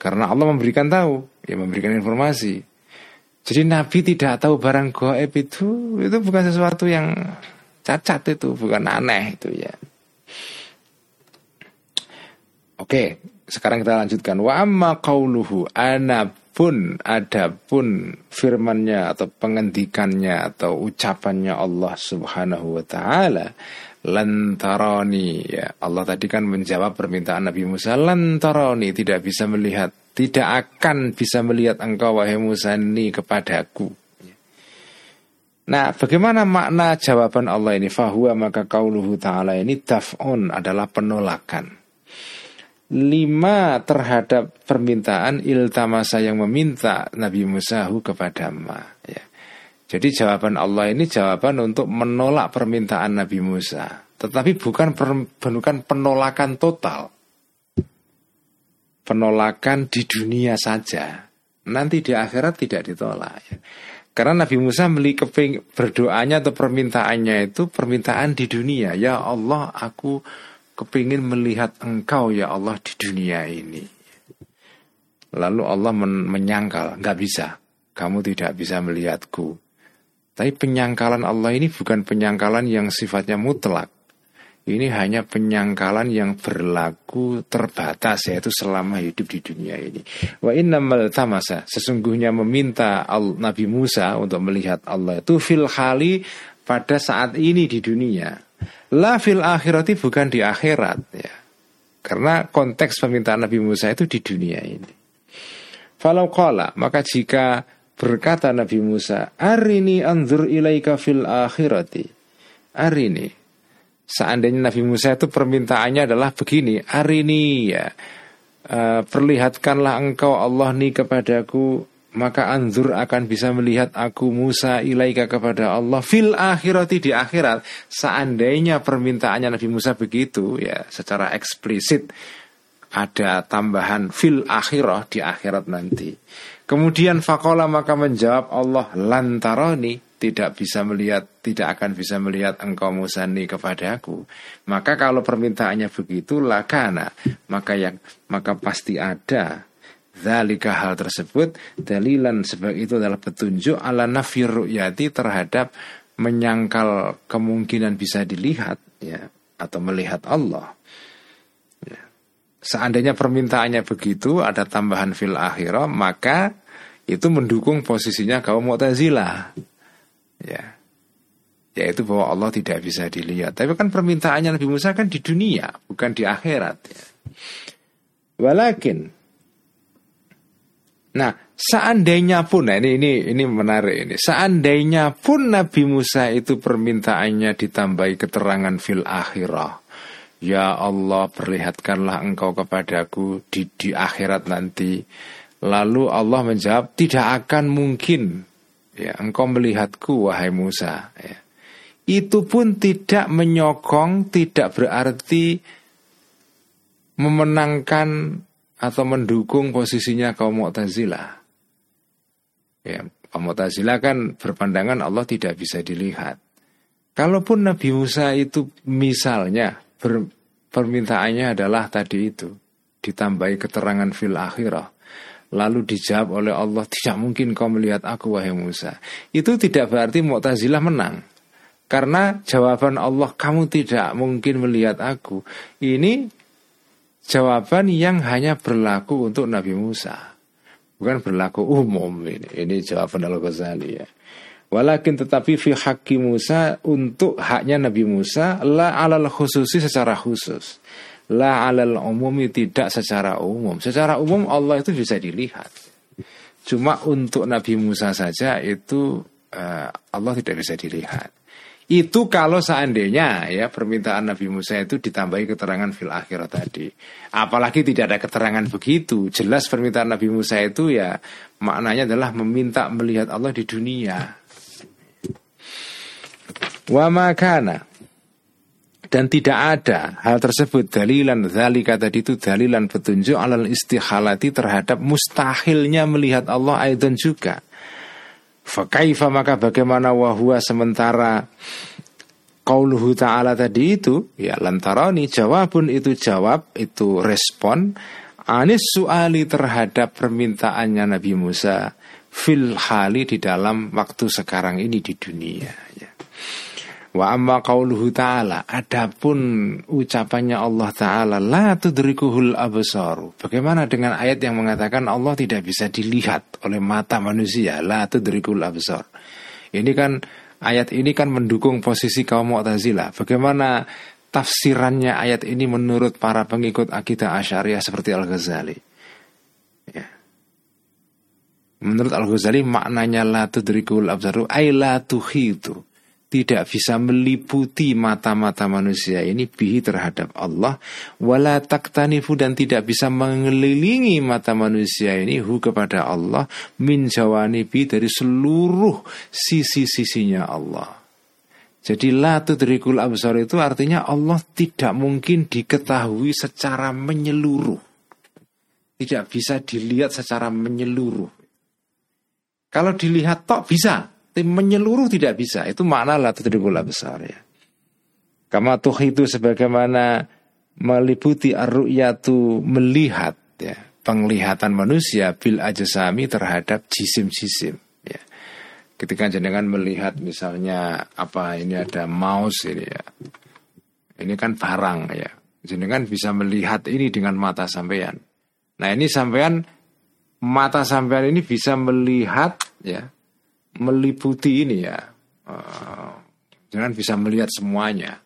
Speaker 1: Karena Allah memberikan tahu, ya memberikan informasi. Jadi Nabi tidak tahu barang goib itu itu bukan sesuatu yang cacat itu, bukan aneh itu ya. Oke, sekarang kita lanjutkan. Wa amma qauluhu ana pun ada pun firmannya atau pengendikannya atau ucapannya Allah Subhanahu wa taala lantaroni ya Allah tadi kan menjawab permintaan Nabi Musa lantaroni tidak bisa melihat Tidak akan bisa melihat engkau wahai Musa ini kepadaku. Nah, bagaimana makna jawaban Allah ini? Fahuwa maka kauluhu ta'ala ini daf'un adalah penolakan. Lima terhadap permintaan iltamasa yang meminta Nabi Musa kepada Ma. Ya. Jadi jawaban Allah ini jawaban untuk menolak permintaan Nabi Musa. Tetapi bukan, bukan penolakan total. Penolakan di dunia saja. Nanti di akhirat tidak ditolak. Ya. Karena Nabi Musa keping berdoanya atau permintaannya itu permintaan di dunia. Ya Allah, aku kepingin melihat engkau ya Allah di dunia ini. Lalu Allah men menyangkal, nggak bisa. Kamu tidak bisa melihatku. Tapi penyangkalan Allah ini bukan penyangkalan yang sifatnya mutlak. Ini hanya penyangkalan yang berlaku terbatas yaitu selama hidup di dunia ini. Wa innamal tamasa sesungguhnya meminta Nabi Musa untuk melihat Allah itu fil khali pada saat ini di dunia. La fil akhirati bukan di akhirat ya. Karena konteks permintaan Nabi Musa itu di dunia ini. Falau qala maka jika berkata Nabi Musa, "Arini anzur ilaika fil akhirati." Arini Seandainya Nabi Musa itu permintaannya adalah begini, hari ini ya, uh, perlihatkanlah engkau Allah nih kepadaku, maka anzur akan bisa melihat aku Musa ilaika kepada Allah fil akhirati di akhirat. Seandainya permintaannya Nabi Musa begitu ya, secara eksplisit ada tambahan fil akhirah di akhirat nanti. Kemudian fakola maka menjawab Allah lantaroni tidak bisa melihat, tidak akan bisa melihat engkau musani kepadaku. Maka kalau permintaannya begitu lakana, maka yang maka pasti ada Zalika hal tersebut dalilan sebab itu adalah petunjuk ala nafir ru'yati terhadap menyangkal kemungkinan bisa dilihat ya atau melihat Allah. Ya. Seandainya permintaannya begitu ada tambahan fil akhirah maka itu mendukung posisinya kaum Mu'tazilah ya yaitu bahwa Allah tidak bisa dilihat. Tapi kan permintaannya Nabi Musa kan di dunia, bukan di akhirat. Ya. Walakin, nah seandainya pun, nah ini ini ini menarik ini. Seandainya pun Nabi Musa itu permintaannya ditambahi keterangan fil akhirah. Ya Allah perlihatkanlah engkau kepadaku di, di akhirat nanti. Lalu Allah menjawab tidak akan mungkin ya engkau melihatku wahai Musa ya. itu pun tidak menyokong tidak berarti memenangkan atau mendukung posisinya kaum Mu'tazilah. Ya kaum Mu'tazilah kan berpandangan Allah tidak bisa dilihat. Kalaupun Nabi Musa itu misalnya ber, permintaannya adalah tadi itu ditambahi keterangan fil akhirah Lalu dijawab oleh Allah Tidak mungkin kau melihat aku wahai Musa. Itu tidak berarti Mu'tazilah menang. Karena jawaban Allah Kamu tidak mungkin melihat aku. Ini jawaban yang hanya berlaku untuk Nabi Musa Bukan berlaku umum ini Ini jawaban Al-Ghazali ya Walakin tetapi fi haqqi Musa Untuk haknya Nabi Musa La alal khususi secara khusus La alal umumi tidak secara umum. Secara umum Allah itu bisa dilihat. Cuma untuk Nabi Musa saja itu uh, Allah tidak bisa dilihat. Itu kalau seandainya ya permintaan Nabi Musa itu ditambahi keterangan fil akhirat tadi. Apalagi tidak ada keterangan begitu. Jelas permintaan Nabi Musa itu ya maknanya adalah meminta melihat Allah di dunia. Wa makana dan tidak ada hal tersebut dalilan zalika tadi itu dalilan petunjuk alal istihalati terhadap mustahilnya melihat Allah aidan juga. Fakaifa maka bagaimana wahua sementara Qauluhu ta'ala tadi itu Ya lantarani jawabun itu jawab Itu respon Anis suali terhadap permintaannya Nabi Musa Fil hali di dalam waktu sekarang ini di dunia. Wa amma qauluhu ta'ala Adapun ucapannya Allah ta'ala La tudrikuhul absaru. Bagaimana dengan ayat yang mengatakan Allah tidak bisa dilihat oleh mata manusia? La tudrikuhul absar. Ini kan Ayat ini kan mendukung posisi kaum Mu'tazilah Bagaimana tafsirannya ayat ini menurut para pengikut akidah Asyariah seperti Al-Ghazali? Ya. Menurut Al-Ghazali maknanya la tudrikul absaru ay la tuhitu. Tidak bisa meliputi mata-mata manusia ini bihi terhadap Allah wala taktanifu dan tidak bisa mengelilingi mata manusia ini hu kepada Allah min jawanibi dari seluruh sisi-sisinya Allah. Jadi la tudrikul absar itu artinya Allah tidak mungkin diketahui secara menyeluruh. Tidak bisa dilihat secara menyeluruh. Kalau dilihat tok bisa, tapi menyeluruh tidak bisa. Itu makna la tudrikul besar ya. Kama tuh itu sebagaimana meliputi ar-ru'yatu melihat ya, penglihatan manusia bil ajasami terhadap jisim-jisim ya. Ketika jenengan melihat misalnya apa ini ada mouse ini ya. Ini kan barang ya. Jenengan bisa melihat ini dengan mata sampean. Nah, ini sampean mata sampean ini bisa melihat ya meliputi ini ya. Uh, jangan bisa melihat semuanya.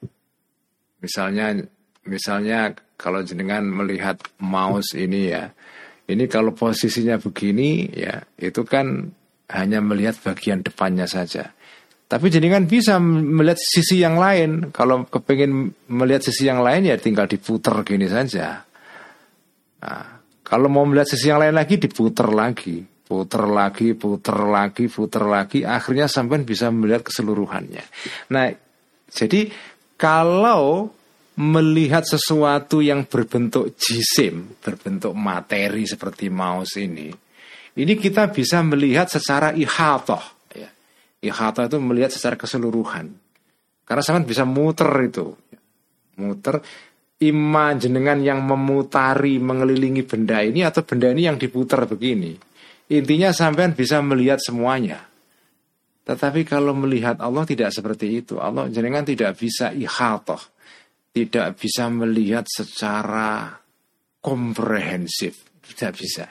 Speaker 1: Misalnya misalnya kalau jenengan melihat mouse ini ya ini kalau posisinya begini ya itu kan hanya melihat bagian depannya saja. Tapi jenengan bisa melihat sisi yang lain. Kalau kepengen melihat sisi yang lain ya tinggal diputer gini saja. Nah, kalau mau melihat sisi yang lain lagi diputer lagi, puter lagi, puter lagi, puter lagi, akhirnya sampai bisa melihat keseluruhannya. Nah, jadi kalau melihat sesuatu yang berbentuk jisim, berbentuk materi seperti mouse ini, ini kita bisa melihat secara ihatoh. Ya. Ihatoh itu melihat secara keseluruhan. Karena sampai bisa muter itu. Muter, ima jenengan yang memutari mengelilingi benda ini atau benda ini yang diputar begini. Intinya sampean bisa melihat semuanya. Tetapi kalau melihat Allah tidak seperti itu. Allah jenengan tidak bisa ihatoh. Tidak bisa melihat secara komprehensif. Tidak bisa.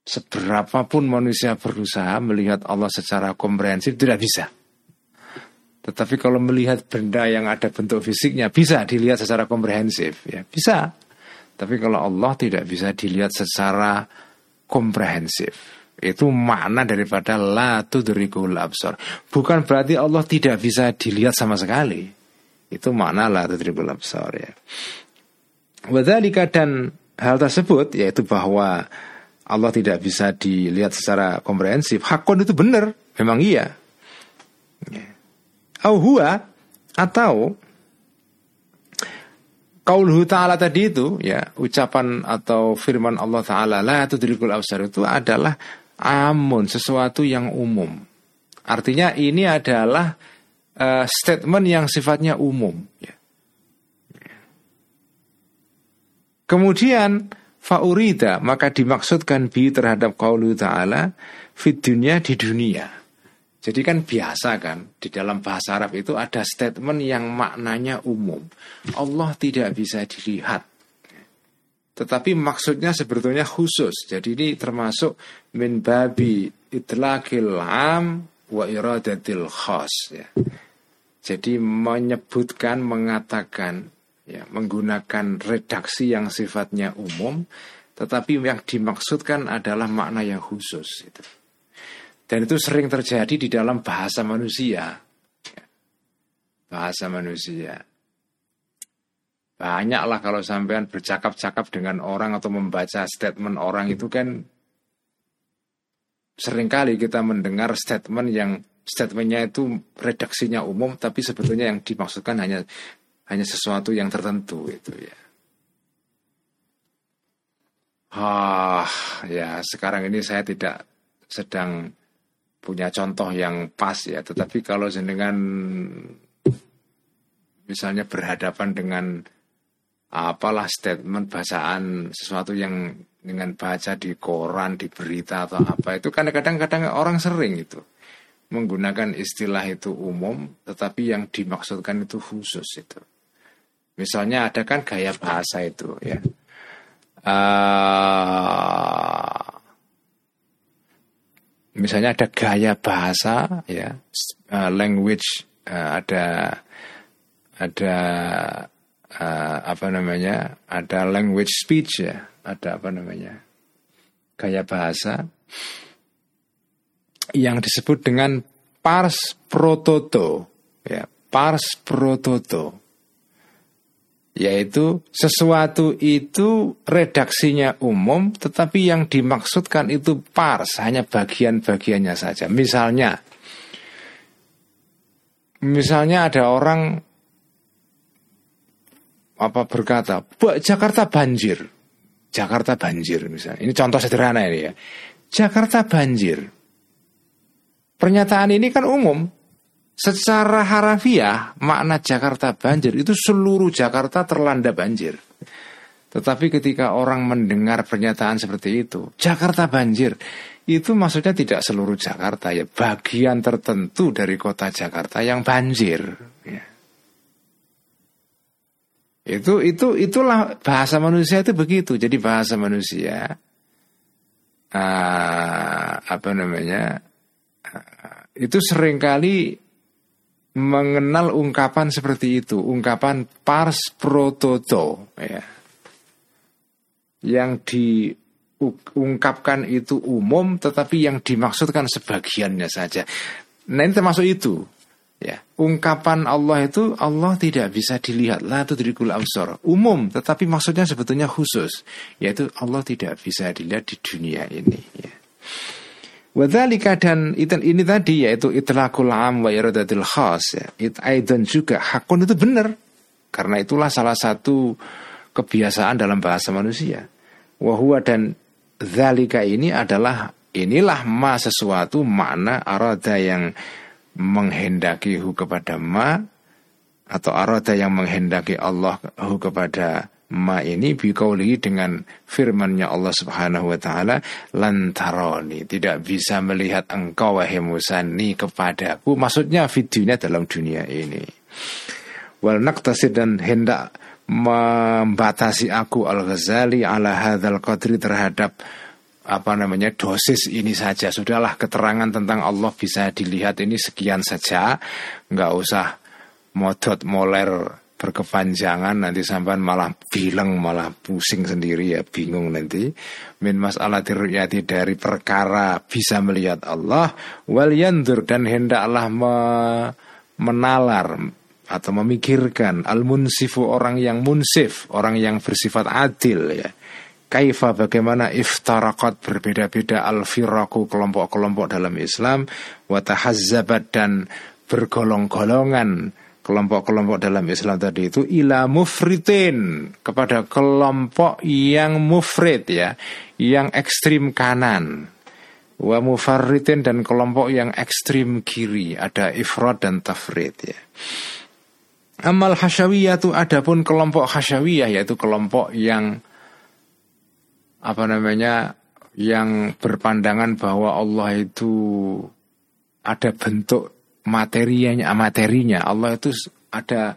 Speaker 1: Seberapapun manusia berusaha melihat Allah secara komprehensif tidak bisa. Tetapi kalau melihat benda yang ada bentuk fisiknya bisa dilihat secara komprehensif, ya bisa. Tapi kalau Allah tidak bisa dilihat secara komprehensif. Itu makna daripada la tudrikul absar. Bukan berarti Allah tidak bisa dilihat sama sekali. Itu makna la tudrikul absar ya. Wadhalika dan hal tersebut yaitu bahwa Allah tidak bisa dilihat secara komprehensif. Hakon itu benar, memang iya. Ya au huwa atau Qauluhu ta'ala tadi itu ya ucapan atau firman Allah taala la tudrikul absar itu adalah amun sesuatu yang umum. Artinya ini adalah uh, statement yang sifatnya umum ya. Kemudian faurida maka dimaksudkan bi terhadap qaulu ta'ala fit dunia di dunia. Jadi kan biasa kan di dalam bahasa Arab itu ada statement yang maknanya umum. Allah tidak bisa dilihat. Tetapi maksudnya sebetulnya khusus. Jadi ini termasuk min babi itlaqil am wa iradatil khas ya. Jadi menyebutkan mengatakan ya menggunakan redaksi yang sifatnya umum tetapi yang dimaksudkan adalah makna yang khusus itu. Dan itu sering terjadi di dalam bahasa manusia. Bahasa manusia. Banyaklah kalau sampean bercakap-cakap dengan orang atau membaca statement orang itu kan sering kali kita mendengar statement yang statementnya itu redaksinya umum tapi sebetulnya yang dimaksudkan hanya hanya sesuatu yang tertentu itu ya. Ah, ya sekarang ini saya tidak sedang punya contoh yang pas ya. Tetapi kalau jenengan misalnya berhadapan dengan apalah statement bacaan sesuatu yang dengan baca di koran, di berita atau apa itu kadang-kadang orang sering itu menggunakan istilah itu umum, tetapi yang dimaksudkan itu khusus itu. Misalnya ada kan gaya bahasa itu ya. Uh, misalnya ada gaya bahasa ya. Uh, language uh, ada ada uh, apa namanya ada language speech ya. Ada apa namanya gaya bahasa yang disebut dengan pars prototo ya. Pars prototo yaitu sesuatu itu redaksinya umum tetapi yang dimaksudkan itu pars hanya bagian-bagiannya saja. Misalnya misalnya ada orang apa berkata Jakarta banjir. Jakarta banjir misalnya. Ini contoh sederhana ini ya. Jakarta banjir. Pernyataan ini kan umum Secara harafiah makna Jakarta banjir itu seluruh Jakarta terlanda banjir. Tetapi ketika orang mendengar pernyataan seperti itu, Jakarta banjir, itu maksudnya tidak seluruh Jakarta ya, bagian tertentu dari kota Jakarta yang banjir. Ya. Itu itu itulah bahasa manusia itu begitu. Jadi bahasa manusia uh, apa namanya uh, itu sering kali mengenal ungkapan seperti itu, ungkapan pars prototo ya. Yang diungkapkan itu umum tetapi yang dimaksudkan sebagiannya saja. Nah ini termasuk itu. Ya, ungkapan Allah itu Allah tidak bisa dilihat lah itu dirikul absor umum tetapi maksudnya sebetulnya khusus yaitu Allah tidak bisa dilihat di dunia ini ya. Wadhalika dan ini tadi yaitu itlaqul am wa iradatil khas ya. It aidan juga hakun itu benar. Karena itulah salah satu kebiasaan dalam bahasa manusia. Wahua dan zalika ini adalah inilah ma sesuatu makna arada yang menghendaki hu kepada ma atau arada yang menghendaki Allah hu kepada ma ini biqaulihi dengan firmannya Allah Subhanahu wa taala lantaroni tidak bisa melihat engkau wahai Musa ni kepadaku. Maksudnya videonya dalam dunia ini. Wal naqtasid dan hendak membatasi aku Al-Ghazali ala hadzal qadri terhadap apa namanya dosis ini saja. Sudahlah keterangan tentang Allah bisa dilihat ini sekian saja. Nggak usah modot moler berkepanjangan nanti sampai malah bilang malah pusing sendiri ya bingung nanti. Min masalah diruyati dari perkara bisa melihat Allah wal yandur dan hendaklah me, menalar atau memikirkan al munsifu orang yang munsif orang yang bersifat adil ya. Kaifa bagaimana iftarakat berbeda-beda al firaku kelompok-kelompok dalam Islam watahazzabat dan bergolong-golongan kelompok-kelompok dalam Islam tadi itu ila mufritin kepada kelompok yang mufrid ya, yang ekstrim kanan. Wa mufarritin dan kelompok yang ekstrim kiri, ada ifrad dan tafrid ya. Amal hasyawiyah itu adapun kelompok hasyawiyah yaitu kelompok yang apa namanya yang berpandangan bahwa Allah itu ada bentuk materinya materinya. Allah itu ada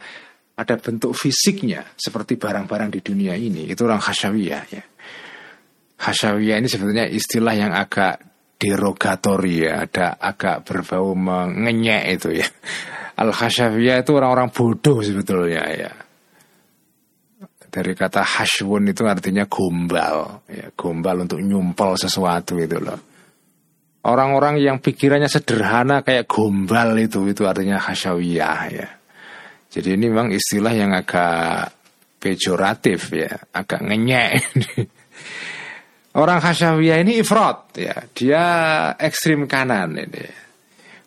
Speaker 1: ada bentuk fisiknya seperti barang-barang di dunia ini. Itu orang hasyawiyah ya. Hasyawiyah ini sebetulnya istilah yang agak derogatori ya. Ada agak berbau mengenyek itu ya. Al hasyawiyah itu orang-orang bodoh sebetulnya ya. Dari kata hashwun itu artinya gombal ya. Gombal untuk nyumpel sesuatu itu loh Orang-orang yang pikirannya sederhana kayak gombal itu itu artinya hasyawiyah ya. Jadi ini memang istilah yang agak pejoratif ya, agak ngenyek. Orang hasyawiyah ini ifrat ya, dia ekstrim kanan ini.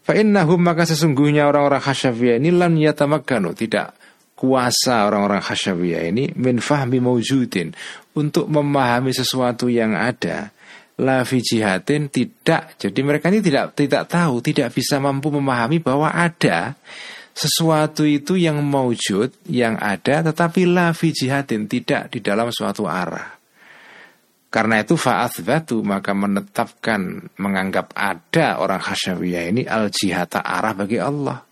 Speaker 1: Fa innahum maka sesungguhnya orang-orang hasyawiyah ini lam yatamakkanu tidak kuasa orang-orang hasyawiyah ini min fahmi mawjudin untuk memahami sesuatu yang ada la fi jihatin tidak. Jadi mereka ini tidak tidak tahu, tidak bisa mampu memahami bahwa ada sesuatu itu yang maujud, yang ada tetapi la fi jihatin tidak di dalam suatu arah. Karena itu batu maka menetapkan menganggap ada orang hasyawiyah ini al jihata arah bagi Allah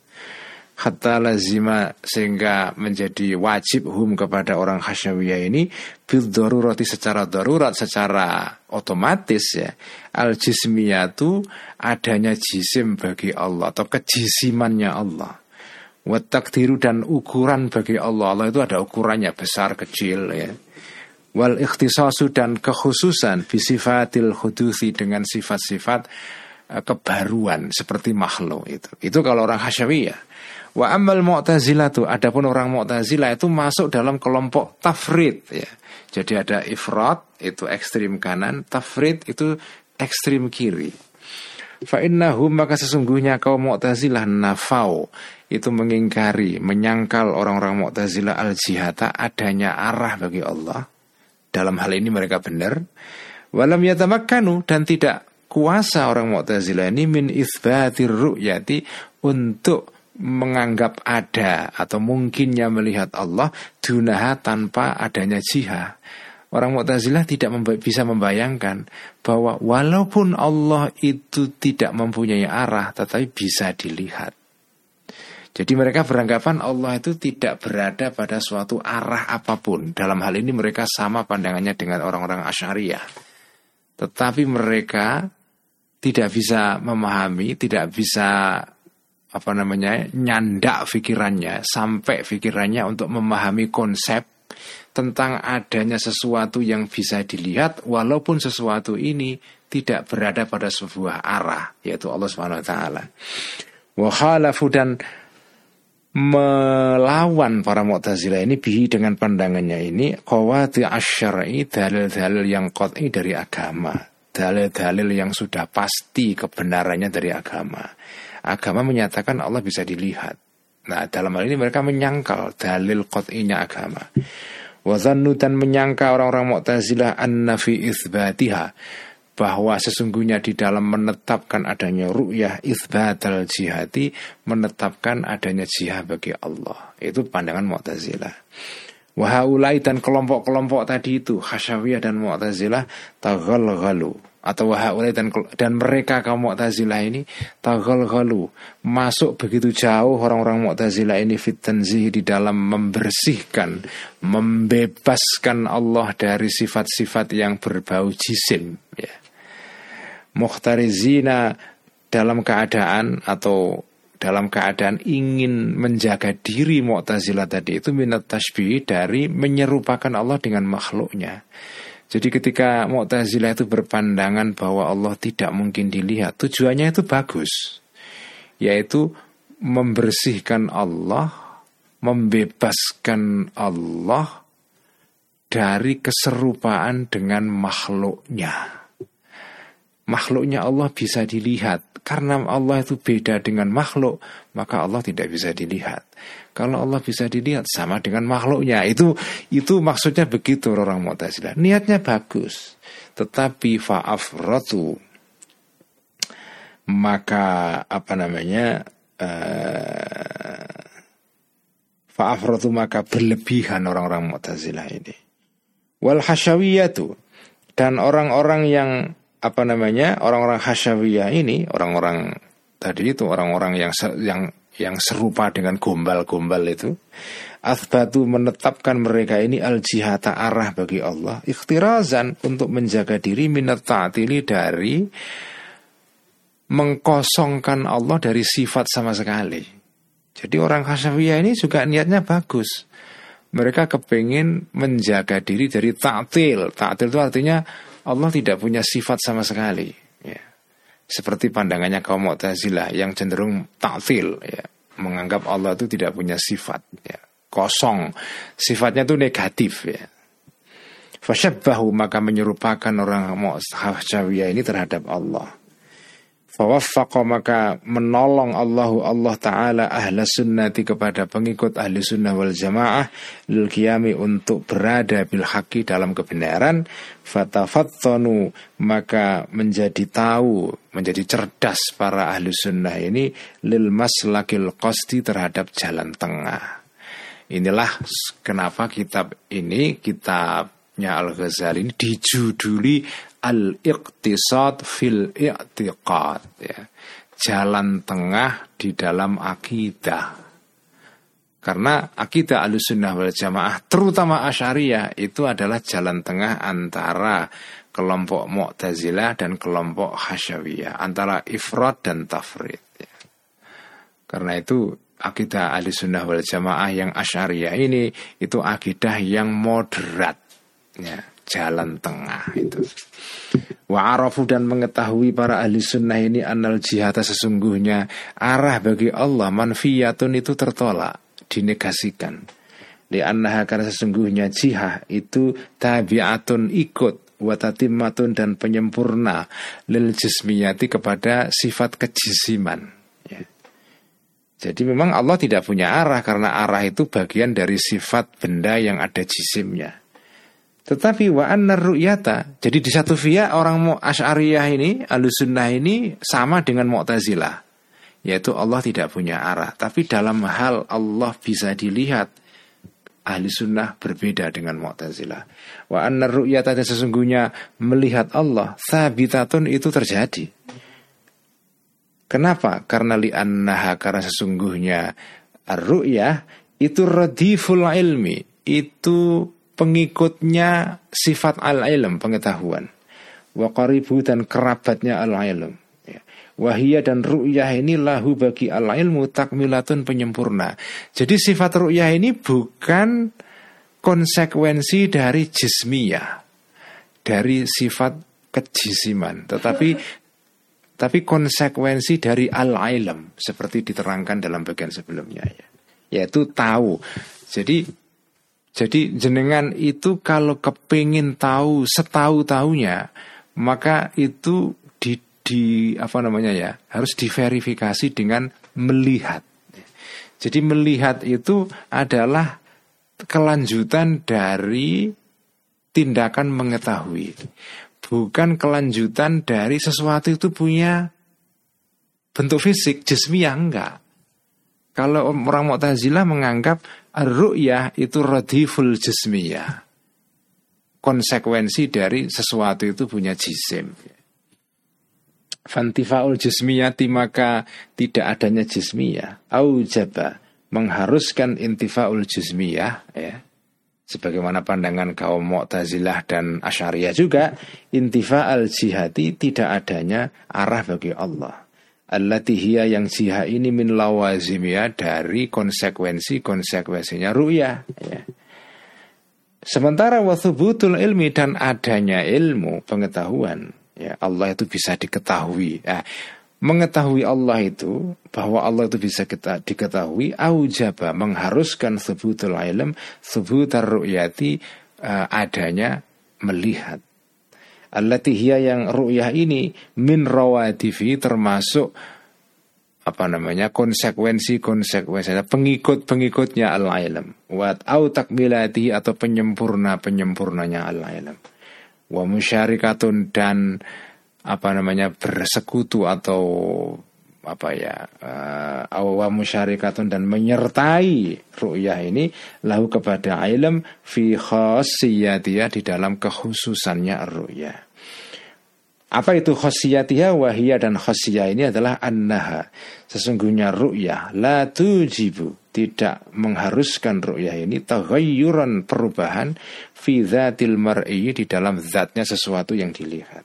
Speaker 1: hatta lazima sehingga menjadi wajib hum kepada orang hasyawiyah ini bil darurati secara darurat secara otomatis ya al jismiyatu adanya jisim bagi Allah atau kejisimannya Allah wa takdiru dan ukuran bagi Allah Allah itu ada ukurannya besar kecil ya wal ikhtisasu dan kekhususan bisifatil khudusi dengan sifat-sifat uh, kebaruan seperti makhluk itu. Itu kalau orang hasyawiyah. Wa amal mu'tazilah tuh, adapun orang mu'tazilah itu masuk dalam kelompok tafrid ya. Jadi ada ifrat itu ekstrim kanan, tafrid itu ekstrim kiri. Fa innahum maka sesungguhnya kaum Mu'tazilah nafau itu mengingkari, menyangkal orang-orang Mu'tazilah al-jihata adanya arah bagi Allah. Dalam hal ini mereka benar. Walam yatamakkanu dan tidak kuasa orang Mu'tazilah ini min itsbatir ru'yati untuk menganggap ada atau mungkinnya melihat Allah dunaha tanpa adanya jihad. Orang Mu'tazilah tidak bisa membayangkan bahwa walaupun Allah itu tidak mempunyai arah tetapi bisa dilihat. Jadi mereka beranggapan Allah itu tidak berada pada suatu arah apa pun. Dalam hal ini mereka sama pandangannya dengan orang-orang Asyariah. Tetapi mereka tidak bisa memahami, tidak bisa apa namanya nyandak pikirannya sampai pikirannya untuk memahami konsep tentang adanya sesuatu yang bisa dilihat walaupun sesuatu ini tidak berada pada sebuah arah yaitu Allah Subhanahu wa taala. Wa khalafu dan melawan para Mu'tazilah ini bihi dengan pandangannya ini qawati asyari dalil-dalil yang qat'i dari agama, dalil-dalil yang sudah pasti kebenarannya dari agama. Agama menyatakan Allah bisa dilihat. Nah, dalam hal ini mereka menyangkal dalil qat'inya agama. Wazannu dan menyangka orang-orang Mu'tazilah anna fi itsbatiha bahwa sesungguhnya di dalam menetapkan adanya ru'yah itsbatal jihati menetapkan adanya jihad bagi Allah. Itu pandangan Mu'tazilah. Wahaulai dan kelompok-kelompok tadi itu Hasyawiyah dan Mu'tazilah taghalghalu atau wahaulai dan dan mereka kaum Mu'tazilah ini taghalghalu masuk begitu jauh orang-orang Mu'tazilah ini fit di dalam membersihkan membebaskan Allah dari sifat-sifat yang berbau jisim ya. Mukhtarizina dalam keadaan atau dalam keadaan ingin menjaga diri Mu'tazilah tadi itu minat tasbih dari menyerupakan Allah dengan makhluknya jadi ketika Mu'tazilah itu berpandangan bahwa Allah tidak mungkin dilihat, tujuannya itu bagus. Yaitu membersihkan Allah, membebaskan Allah dari keserupaan dengan makhluknya. Makhluknya Allah bisa dilihat. Karena Allah itu beda dengan makhluk, maka Allah tidak bisa dilihat. Kalau Allah bisa dilihat sama dengan makhluknya. Itu itu maksudnya begitu orang Mu'tazilah. Niatnya bagus. Tetapi fa'afratu maka apa namanya uh, fa'afratu maka berlebihan orang-orang Mu'tazilah ini. Wal hasyawiyatu dan orang-orang yang apa namanya orang-orang hasyawiyah ini orang-orang tadi itu orang-orang yang yang yang serupa dengan gombal-gombal itu Athbatu menetapkan mereka ini al-jihata arah bagi Allah Ikhtirazan untuk menjaga diri minat ta'atili dari Mengkosongkan Allah dari sifat sama sekali. Jadi orang Hasyawiyah ini juga niatnya bagus. Mereka kepingin menjaga diri dari ta'til. Ta'til itu artinya Allah tidak punya sifat sama sekali seperti pandangannya kaum Mu'tazilah yang cenderung ta'til ya, menganggap Allah itu tidak punya sifat ya, kosong. Sifatnya itu negatif ya. Fasyabbahu maka menyerupakan orang Mu'taziliyah ini terhadap Allah Fawaffaqa maka menolong Allahu Allah Ta'ala ahla sunnati kepada pengikut ahli sunnah wal jamaah Lil qiyami untuk berada bil haqi dalam kebenaran. Fatafattanu maka menjadi tahu Menjadi cerdas para ahli sunnah ini Lil maslakil qasti terhadap jalan tengah. Inilah kenapa kitab ini Kitabnya Al-Ghazali ini dijuduli al-iqtisad fil i'tiqad ya. Jalan tengah di dalam akidah. Karena akidah al-sunnah wal jamaah terutama asyariah itu adalah jalan tengah antara kelompok Mu'tazilah dan kelompok Hasyawiyah, antara ifrat dan tafrid. Ya. Karena itu akidah al-sunnah wal jamaah yang asyariah ini itu akidah yang moderat ya, jalan tengah itu. Wa arafu dan mengetahui para ahli sunnah ini anal jihad sesungguhnya arah bagi Allah manfiyatun itu tertolak, dinegasikan. Di annaha karena sesungguhnya jihad itu tabiatun ikut watatimmatun dan penyempurna lil jismiyati kepada sifat kejisiman. Ya. Jadi memang Allah tidak punya arah karena arah itu bagian dari sifat benda yang ada jisimnya. Tetapi wa annar ru'yata. Jadi di satu via orang Asy'ariyah ini, Ahlussunnah ini sama dengan Mu'tazilah. Yaitu Allah tidak punya arah. Tapi dalam hal Allah bisa dilihat Ahli sunnah berbeda dengan Mu'tazilah Wa annar ru'yata dan sesungguhnya melihat Allah Sabitatun itu terjadi Kenapa? Karena li'annaha Karena sesungguhnya Ar-ru'yah itu radiful ilmi Itu pengikutnya sifat al-ilm, pengetahuan. Wa qaribu dan kerabatnya al-ilm. Ya. Wahia dan ru'yah ini lahu bagi al-ilmu takmilatun penyempurna. Jadi sifat ru'yah ini bukan konsekuensi dari jismiyah. Dari sifat kejisiman. Tetapi tapi konsekuensi dari al-ilm. Seperti diterangkan dalam bagian sebelumnya. Ya. Yaitu tahu. Jadi jadi jenengan itu kalau kepingin tahu setahu-tahunya maka itu di, di apa namanya ya harus diverifikasi dengan melihat. Jadi melihat itu adalah kelanjutan dari tindakan mengetahui. Bukan kelanjutan dari sesuatu itu punya bentuk fisik, jasmiyah enggak. Kalau orang Mu'tazilah menganggap Ar-ru'yah itu radiful jismiyah. Konsekuensi dari sesuatu itu punya jisim. Fantifaul jismiyati maka tidak adanya jismiyah. Aujaba mengharuskan intifaul jismiyah ya. Sebagaimana pandangan kaum Mu'tazilah dan Asyariah juga, intifa al jihati tidak adanya arah bagi Allah allati yang siha ini min lawazimia dari konsekuensi-konsekuensinya ru'yah ya. Sementara wathubutul ilmi dan adanya ilmu pengetahuan ya Allah itu bisa diketahui ya. Mengetahui Allah itu bahwa Allah itu bisa kita diketahui aujaba mengharuskan thubutul ilm thubutar ru'yati uh, adanya melihat allati yang ru'yah ini min rawatifi termasuk apa namanya konsekuensi konsekuensinya pengikut pengikutnya al ilm wat au takmilati atau penyempurna penyempurnanya al ilm wa musyarikatun dan apa namanya bersekutu atau apa ya uh, wa musyarikatun dan menyertai ru'yah ini lahu kepada ilm fi khassiyatiyah di dalam kekhususannya ru'yah apa itu khosiyatiyah wahiyah dan khosiyah ini adalah annaha. Sesungguhnya ru'yah la tujibu. Tidak mengharuskan ru'yah ini taghayyuran perubahan fi dhatil mar'i di dalam zatnya sesuatu yang dilihat.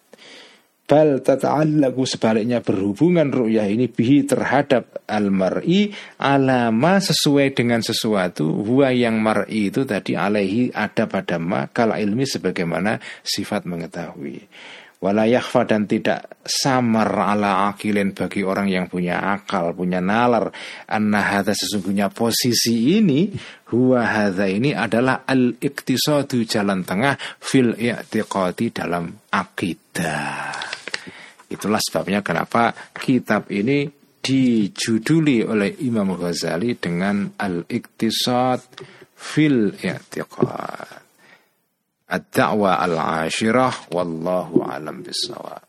Speaker 1: Bal tata'allaku sebaliknya berhubungan ru'yah ini bihi terhadap al-mar'i alama sesuai dengan sesuatu huwa yang mar'i itu tadi alaihi ada pada ma kala ilmi sebagaimana sifat mengetahui wala yakhfa dan tidak samar ala akilin bagi orang yang punya akal, punya nalar anna hadha sesungguhnya posisi ini huwa hadha ini adalah al iktisadu jalan tengah fil i'tiqadi dalam akidah. Itulah sebabnya kenapa kitab ini dijuduli oleh Imam Ghazali dengan Al-Iqtisad fil I'tiqad. Ad-da'wa al-ashirah wallahu alam bisawab.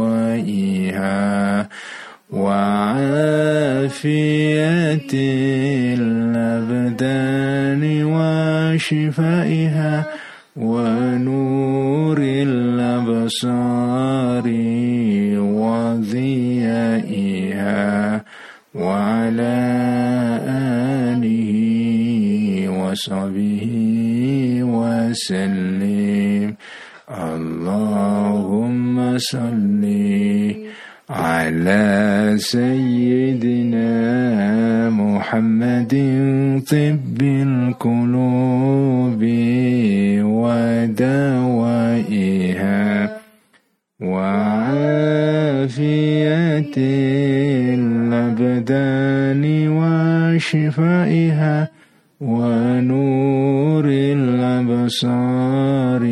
Speaker 1: ودوائها وعافية الأبدان وشفائها ونور الأبصار وضيائها وعلى آله وصحبه وسلم. اللهم صل على سيدنا محمد طب القلوب ودوائها وعافية الأبدان وشفائها ونور الأبصار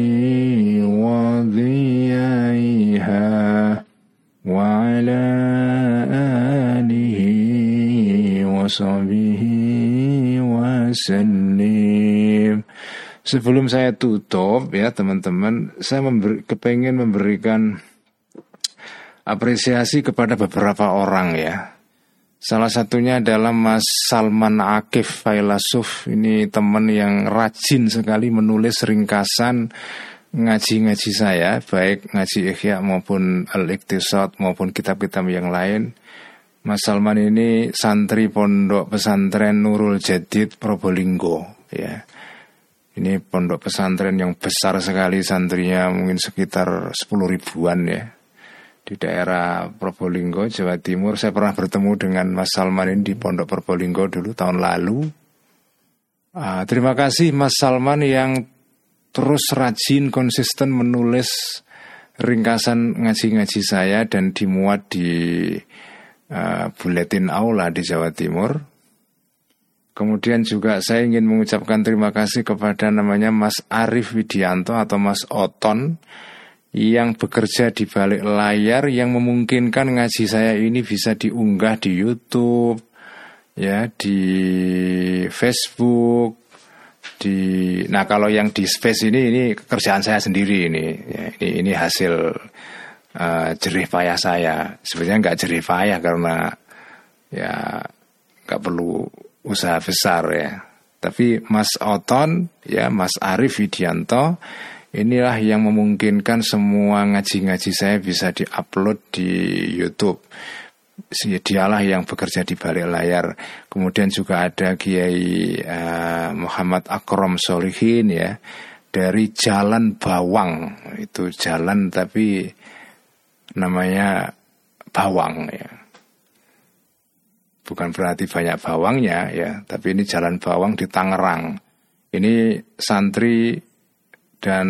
Speaker 1: وصحبه وسلم Sebelum saya tutup ya teman-teman, saya memberi, kepengen memberikan apresiasi kepada beberapa orang ya. Salah satunya adalah Mas Salman Akif Failasuf. Ini teman yang rajin sekali menulis ringkasan ngaji-ngaji saya, baik ngaji ikhya maupun al-iktisad maupun kitab-kitab yang lain. Mas Salman ini santri pondok pesantren Nurul Jadid Probolinggo ya. Ini pondok pesantren yang besar sekali santrinya mungkin sekitar 10 ribuan ya. Di daerah Probolinggo, Jawa Timur. Saya pernah bertemu dengan Mas Salman ini di pondok Probolinggo dulu tahun lalu. Uh, terima kasih Mas Salman yang terus rajin konsisten menulis ringkasan ngaji-ngaji saya dan dimuat di uh, buletin aula di Jawa Timur. Kemudian juga saya ingin mengucapkan terima kasih kepada namanya Mas Arif Widianto atau Mas Oton yang bekerja di balik layar yang memungkinkan ngaji saya ini bisa diunggah di YouTube, ya di Facebook, di nah kalau yang di space ini ini kerjaan saya sendiri ini ya, ini, ini hasil uh, jerih payah saya sebenarnya nggak jerih payah karena ya nggak perlu usaha besar ya. Tapi Mas Oton, ya Mas Arif Widianto, inilah yang memungkinkan semua ngaji-ngaji saya bisa diupload di YouTube. Dialah yang bekerja di balik layar. Kemudian juga ada Kiai uh, Muhammad Akrom Solihin ya dari Jalan Bawang itu jalan tapi namanya Bawang ya bukan berarti banyak bawangnya ya, tapi ini jalan bawang di Tangerang. Ini santri dan